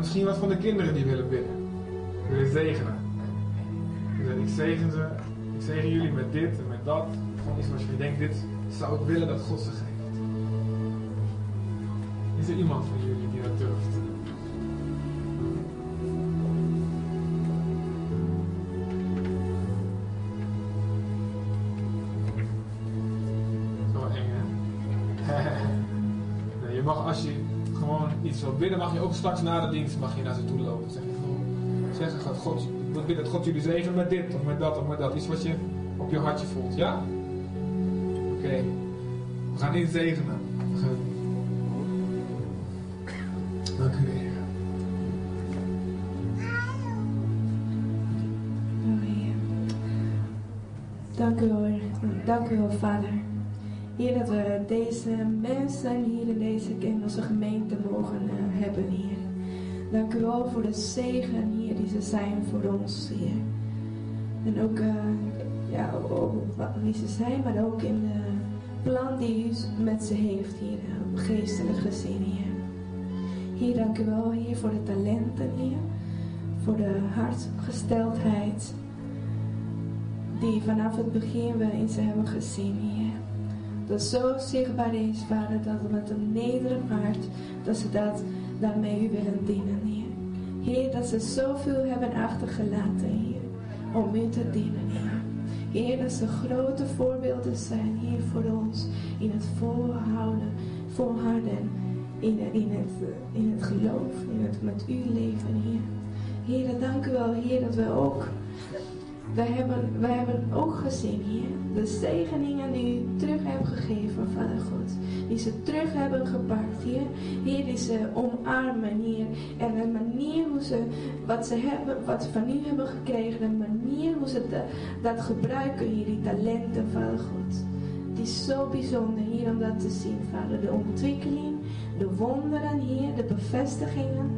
Misschien wat van de kinderen die willen bidden? Willen zegenen? Dus ik zegen ze, ik zegen jullie met dit en met dat. Gewoon iets wat je denkt, dit zou ik willen dat God ze geeft. Is er iemand van jullie die dat durft? Zo eng, hè? Je mag als je iets wil bidden, mag je ook straks na de dienst mag je naar ze toe lopen. Zeg zeggen God, ik bidden dat God jullie zegen met dit of met dat of met dat. Iets wat je op je hartje voelt, ja? Oké. We gaan niet zegenen. Dank u Heer. Dank u wel. Dank u wel, Vader. Heer, dat we deze mensen hier in deze in onze gemeente mogen eh, hebben, Heer. Dank u wel voor de zegen, Heer, die ze zijn voor ons, Heer. En ook, eh, ja, wie ze zijn, maar ook in de plan die u met ze heeft, Heer. Op geestelijk gezien, Heer. Heer, dank u wel, Heer, voor de talenten, Heer. Voor de hartgesteldheid die vanaf het begin we in ze hebben gezien, Heer. Dat zo zichtbaar is, Vader, dat we met een nederig hart, dat ze dat daarmee willen dienen, Heer. Heer, dat ze zoveel hebben achtergelaten, Heer, om u te dienen, Heer. Heer, dat ze grote voorbeelden zijn, Heer, voor ons in het volhouden, volharden, in, in, het, in het geloof, in het met u leven, Heer. Heer, dank u wel, Heer, dat we ook wij hebben, wij hebben ook gezien hier de zegeningen die u terug hebt gegeven, Vader God. Die ze terug hebben gepakt, Heer. Heer, die ze omarmen, Heer. En een manier hoe ze, wat ze hebben, wat van u hebben gekregen, een manier hoe ze da- dat gebruiken, hier, die talenten, Vader God. Het is zo bijzonder hier om dat te zien, Vader. De ontwikkeling, de wonderen, Heer, de bevestigingen.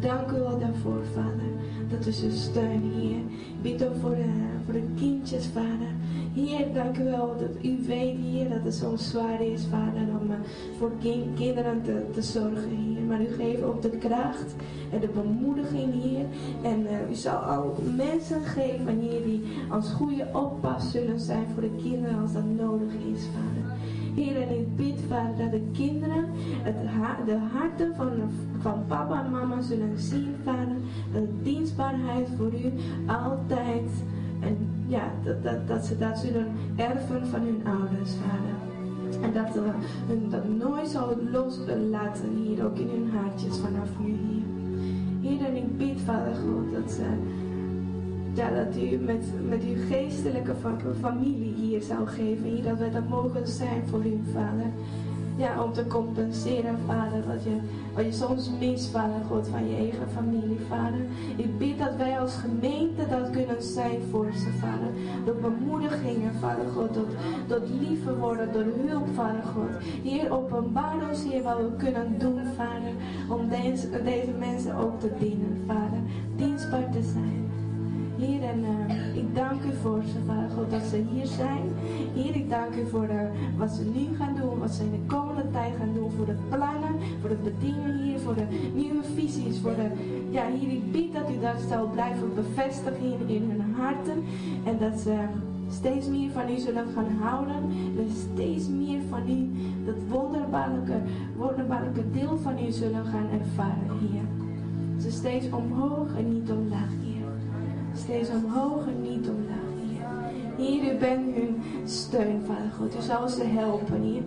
Dank u wel daarvoor, Vader. Dat u ze steunt, Heer. Bid ook voor de, voor de kindjes, Vader. Heer, dank u wel dat u weet, Heer, dat het soms zwaar is, Vader, om eh, voor kin- kinderen te, te zorgen, Heer. Maar u geeft ook de kracht en de bemoediging, Heer. En eh, u zal ook mensen geven, Heer, die als goede oppas zullen zijn voor de kinderen als dat nodig is, Vader. Heer, en ik bid, Vader, dat de kinderen het de harten van, van papa en mama zullen zien, Vader. Dat de dienstbaarheid voor u altijd, en ja, dat, dat, dat ze dat zullen erven van hun ouders, Vader. En dat ze hun dat nooit zal loslaten hier, ook in hun hartjes vanaf nu hier. Heer, en ik bid, Vader God, dat ze ja, dat u met, met uw geestelijke fa- familie hier zou geven. Hier, dat we dat mogen zijn voor u, Vader. Ja, om te compenseren, Vader, wat je, wat je soms mist, Vader God, van je eigen familie, Vader. Ik bid dat wij als gemeente dat kunnen zijn voor ze, Vader. Door bemoedigingen, Vader God, tot, tot lieve worden, door hulp, Vader God. Heer, openbaar ons, Heer, wat we kunnen doen, Vader, om deze, deze mensen ook te dienen, Vader. Dienstbaar te zijn. Heer, en eh, ik dank u voor ze, God, dat ze hier zijn. Heer, ik dank u voor de, wat ze nu gaan doen, wat ze in de komende tijd gaan doen, voor de plannen, voor de bediening hier, voor de nieuwe visies, voor de, ja, Heer, ik bid dat u dat zal blijven bevestigen in hun harten en dat ze steeds meer van u zullen gaan houden, en steeds meer van u, dat wonderbaarlijke, wonderbaarlijke deel van u zullen gaan ervaren, Heer. Ze steeds omhoog en niet omlaag, Heer steeds omhoog en niet omlaag. Heer, u bent hun steun, Vader God. U zal ze helpen, Heer.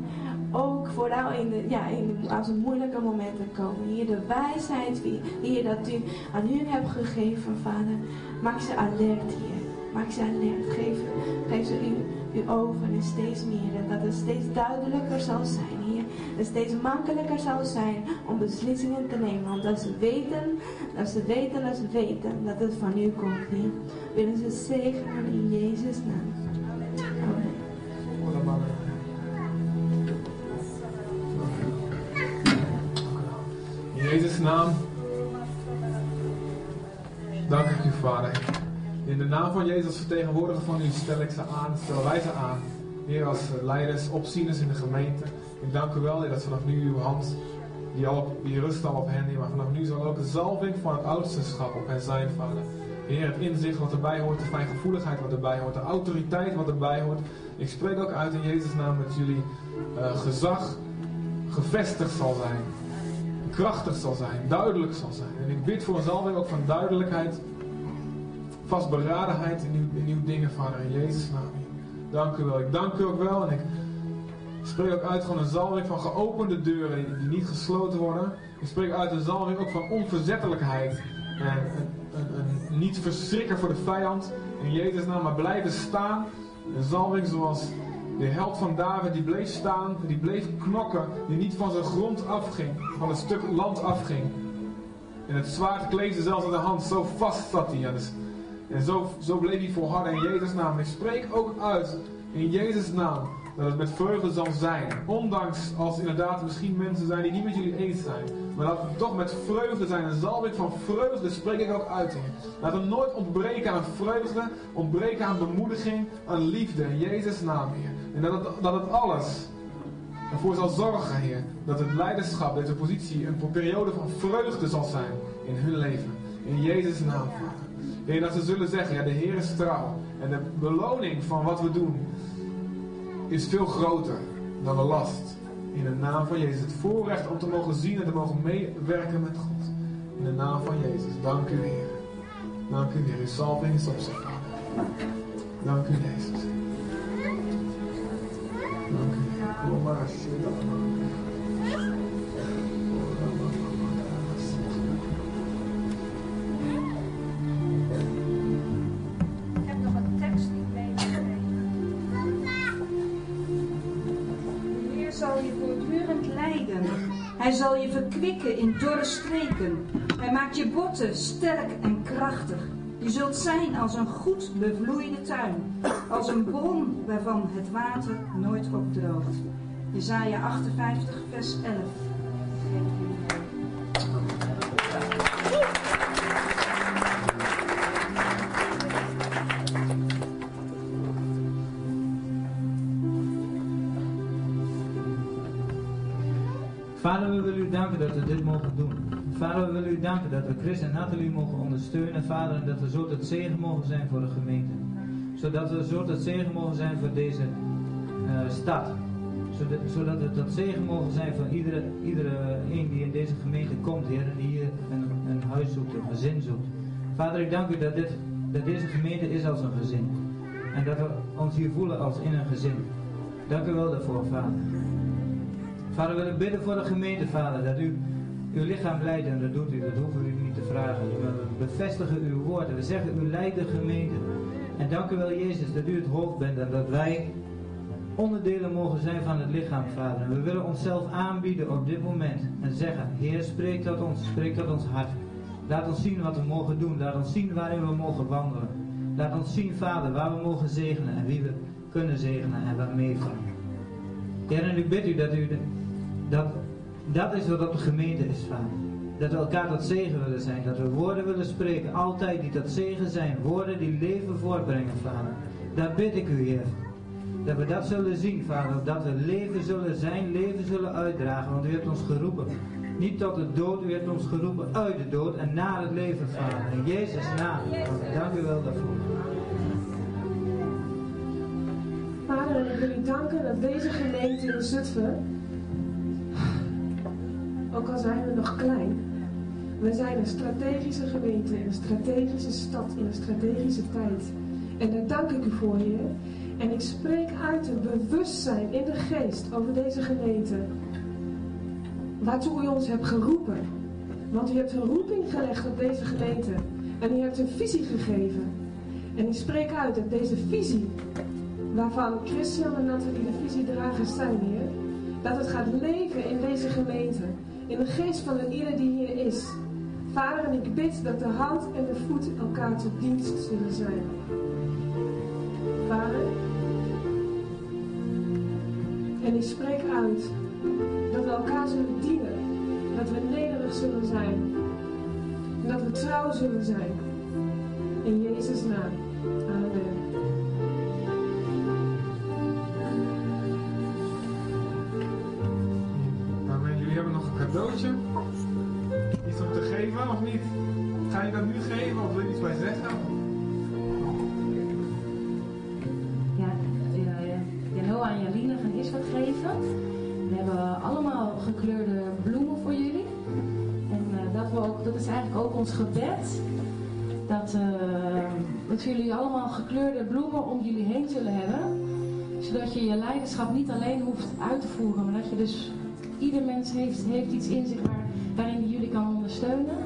Ook vooral in de, ja, in de, als er moeilijke momenten komen. Heer, de wijsheid, Heer, dat u aan hun hebt gegeven, Vader. Maak ze alert, Heer. Maak ze alert. Geef, ze uw, uw ogen en steeds meer. En dat het steeds duidelijker zal zijn, En steeds makkelijker zal zijn om beslissingen te nemen. Omdat ze weten, dat ze weten, dat ze weten dat het van u komt, Heer. Willen ze zegenen in Jezus' naam. Amen. In Jezus' naam. Dank u, Vader. In de naam van Jezus als vertegenwoordiger van u stel ik ze aan, stellen wij ze aan. Heer, als leiders, opzieners in de gemeente. Ik dank u wel, dat vanaf nu uw hand die, al op, die rusten al op hen, Heer. Maar vanaf nu zal ook de zalving van het ouderschap op hen zijn, Vader. Heer, het inzicht wat erbij hoort, de fijngevoeligheid wat erbij hoort, de autoriteit wat erbij hoort. Ik spreek ook uit in Jezus' naam dat jullie uh, gezag gevestigd zal zijn. Krachtig zal zijn, duidelijk zal zijn. En ik bid voor een zalving ook van duidelijkheid, vastberadenheid in uw dingen, Vader, in Jezus' naam. Dank u wel. Ik dank u ook wel en ik spreek ook uit gewoon een zalving van geopende deuren die, niet gesloten worden. Ik spreek uit een zalving ook van onverzettelijkheid en niet verschrikken voor de vijand. In Jezus' naam, maar blijven staan. Een zalving zoals de held van David, die bleef staan, die bleef knokken, die niet van zijn grond afging, van een stuk land afging. En het zwaard kleefde zelfs in de hand, zo vast zat hij. Dus, en zo, zo bleef hij volharden in Jezus' naam. Ik spreek ook uit in Jezus' naam dat het met vreugde zal zijn. Ondanks als inderdaad misschien mensen zijn die niet met jullie eens zijn. Maar dat het toch met vreugde zijn. En zal ik van vreugde spreek ik ook uit. Heer. Laat het nooit ontbreken aan vreugde, ontbreken aan bemoediging, aan liefde. In Jezus' naam, Heer. En dat het, dat het alles ervoor zal zorgen, Heer. Dat het leiderschap, deze positie, een periode van vreugde zal zijn in hun leven. In Jezus' naam, Vader. Heer, dat ze zullen zeggen, ja, de Heer is trouw. En de beloning van wat we doen is veel groter dan de last. In de naam van Jezus. Het voorrecht om te mogen zien en te mogen meewerken met God. In de naam van Jezus. Dank u, Heer. Dank u, Heer. Uw salving is op zich. Dank u, Jezus. Dank u, Heer. Kom maar verkwikken in dorre streken. Hij maakt je botten sterk en krachtig. Je zult zijn als een goed bevloeide tuin, als een bron waarvan het water nooit opdroogt. Jezaja 58, vers 11. Vader, we willen u danken dat we dit mogen doen. Vader, we willen u danken dat we Chris en Nathalie mogen ondersteunen. Vader, en dat we zo tot zegen mogen zijn voor de gemeente. Zodat we zo tot zegen mogen zijn voor deze uh, stad. Zodat, zodat we tot zegen mogen zijn voor iedere, iedere een die in deze gemeente komt, Heer. En die hier een, een huis zoekt, een gezin zoekt. Vader, ik dank u dat, dit, dat deze gemeente is als een gezin. En dat we ons hier voelen als in een gezin. Dank u wel daarvoor, Vader. Vader, we willen bidden voor de gemeente, Vader, dat u uw lichaam leidt en dat doet u, dat hoeven we u niet te vragen. We bevestigen uw woorden, we zeggen u leidt de gemeente. En dank u wel, Jezus, dat u het hoofd bent en dat wij onderdelen mogen zijn van het lichaam, Vader. En we willen onszelf aanbieden op dit moment en zeggen, Heer, spreek tot ons, spreek tot ons hart. Laat ons zien wat we mogen doen, laat ons zien waarin we mogen wandelen. Laat ons zien, Vader, waar we mogen zegenen en wie we kunnen zegenen en waarmee, Vader. Heer, en ik bid u dat u de dat, dat is wat op de gemeente is, vader. Dat we elkaar tot zegen willen zijn. Dat we woorden willen spreken, altijd die tot zegen zijn. Woorden die leven voortbrengen, vader. Daar bid ik u, Heer. Dat we dat zullen zien, vader. Dat we leven zullen zijn, leven zullen uitdragen. Want u hebt ons geroepen. Niet tot de dood, u hebt ons geroepen uit de dood en naar het leven, vader. In Jezus' naam. Dank u wel daarvoor. Vader, ik wil u danken dat deze gemeente in Zutphen ook al zijn we nog klein, we zijn een strategische gemeente, een strategische stad in een strategische tijd. En daar dank ik u voor, Heer. En ik spreek uit het bewustzijn in de geest over deze gemeente. Waartoe u ons hebt geroepen. Want u hebt een roeping gelegd op deze gemeente. En u hebt een visie gegeven. En ik spreek uit dat deze visie, waarvan Christian en Nathalie de visiedragers zijn, Heer, dat het gaat leven in deze gemeente in de geest van een ieder die hier is. Vader, en ik bid dat de hand en de voet elkaar tot dienst zullen zijn. Vader, en ik spreek uit dat we elkaar zullen dienen, dat we nederig zullen zijn en dat we trouw zullen zijn. In Jezus' naam. Cadeautje. Iets om te geven of niet? Ga je dat nu geven of wil je iets bij zeggen? Ja, ja, ja. Janoa en Jaline gaan eerst wat geven. We hebben allemaal gekleurde bloemen voor jullie. En eh, dat, we ook, dat is eigenlijk ook ons gebed. Dat, eh, dat jullie allemaal gekleurde bloemen om jullie heen zullen hebben. Zodat je je leiderschap niet alleen hoeft uit te voeren. Maar dat je dus, ieder mens heeft, heeft iets in zich waar, waarin hij jullie kan ondersteunen.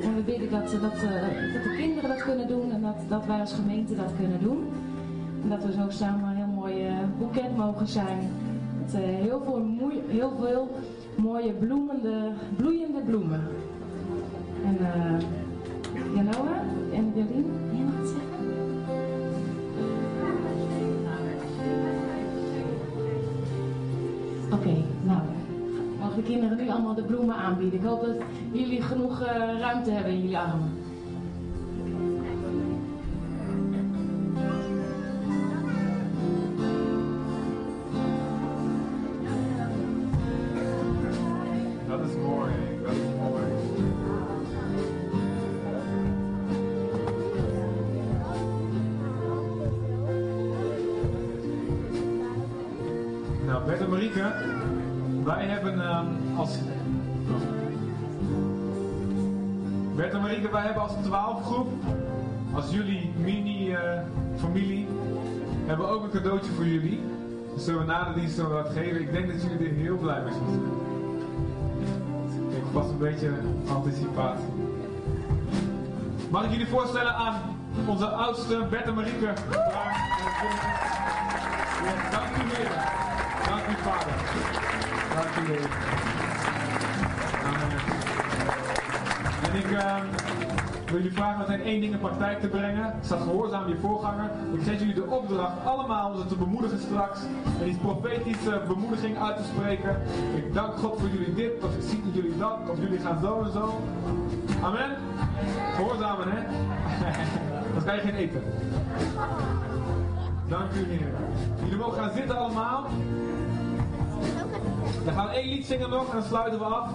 En we bidden dat, dat, eh, dat de kinderen dat kunnen doen en dat, dat wij als gemeente dat kunnen doen. En dat we zo samen een heel mooi eh, boeket mogen zijn. Met eh, heel, veel moe- heel veel mooie bloemende, bloeiende bloemen. En eh Janoa en Jolien, wil je nog wat zeggen? Oké, nou, kinderen nu allemaal de bloemen aanbieden. Ik hoop dat jullie genoeg eh, ruimte hebben in jullie armen. Wij hebben als 12 groep, als jullie mini-familie, hebben we ook een cadeautje voor jullie. Dus zullen we na de dienst dat geven. Ik denk dat jullie er heel blij mee zijn. Ik was een beetje anticipatie. Mag ik jullie voorstellen aan onze oudste Bert en Marieke? Dank u weer. Dank u vader. Dank u weer. En ik ehm, wil jullie vragen meteen één ding in praktijk te brengen. Het staat gehoorzaam je voorganger. Ik geef jullie de opdracht allemaal om ze te bemoedigen straks. En die profetische bemoediging uit te spreken. Ik dank God voor jullie dit, of ik zie dat jullie dat, of jullie gaan zo en zo. Amen. Gehoorzamen hè. Dan krijg je geen eten. Dank u Heer. Jullie mogen gaan zitten allemaal. We gaan één lied zingen nog en dan sluiten we af.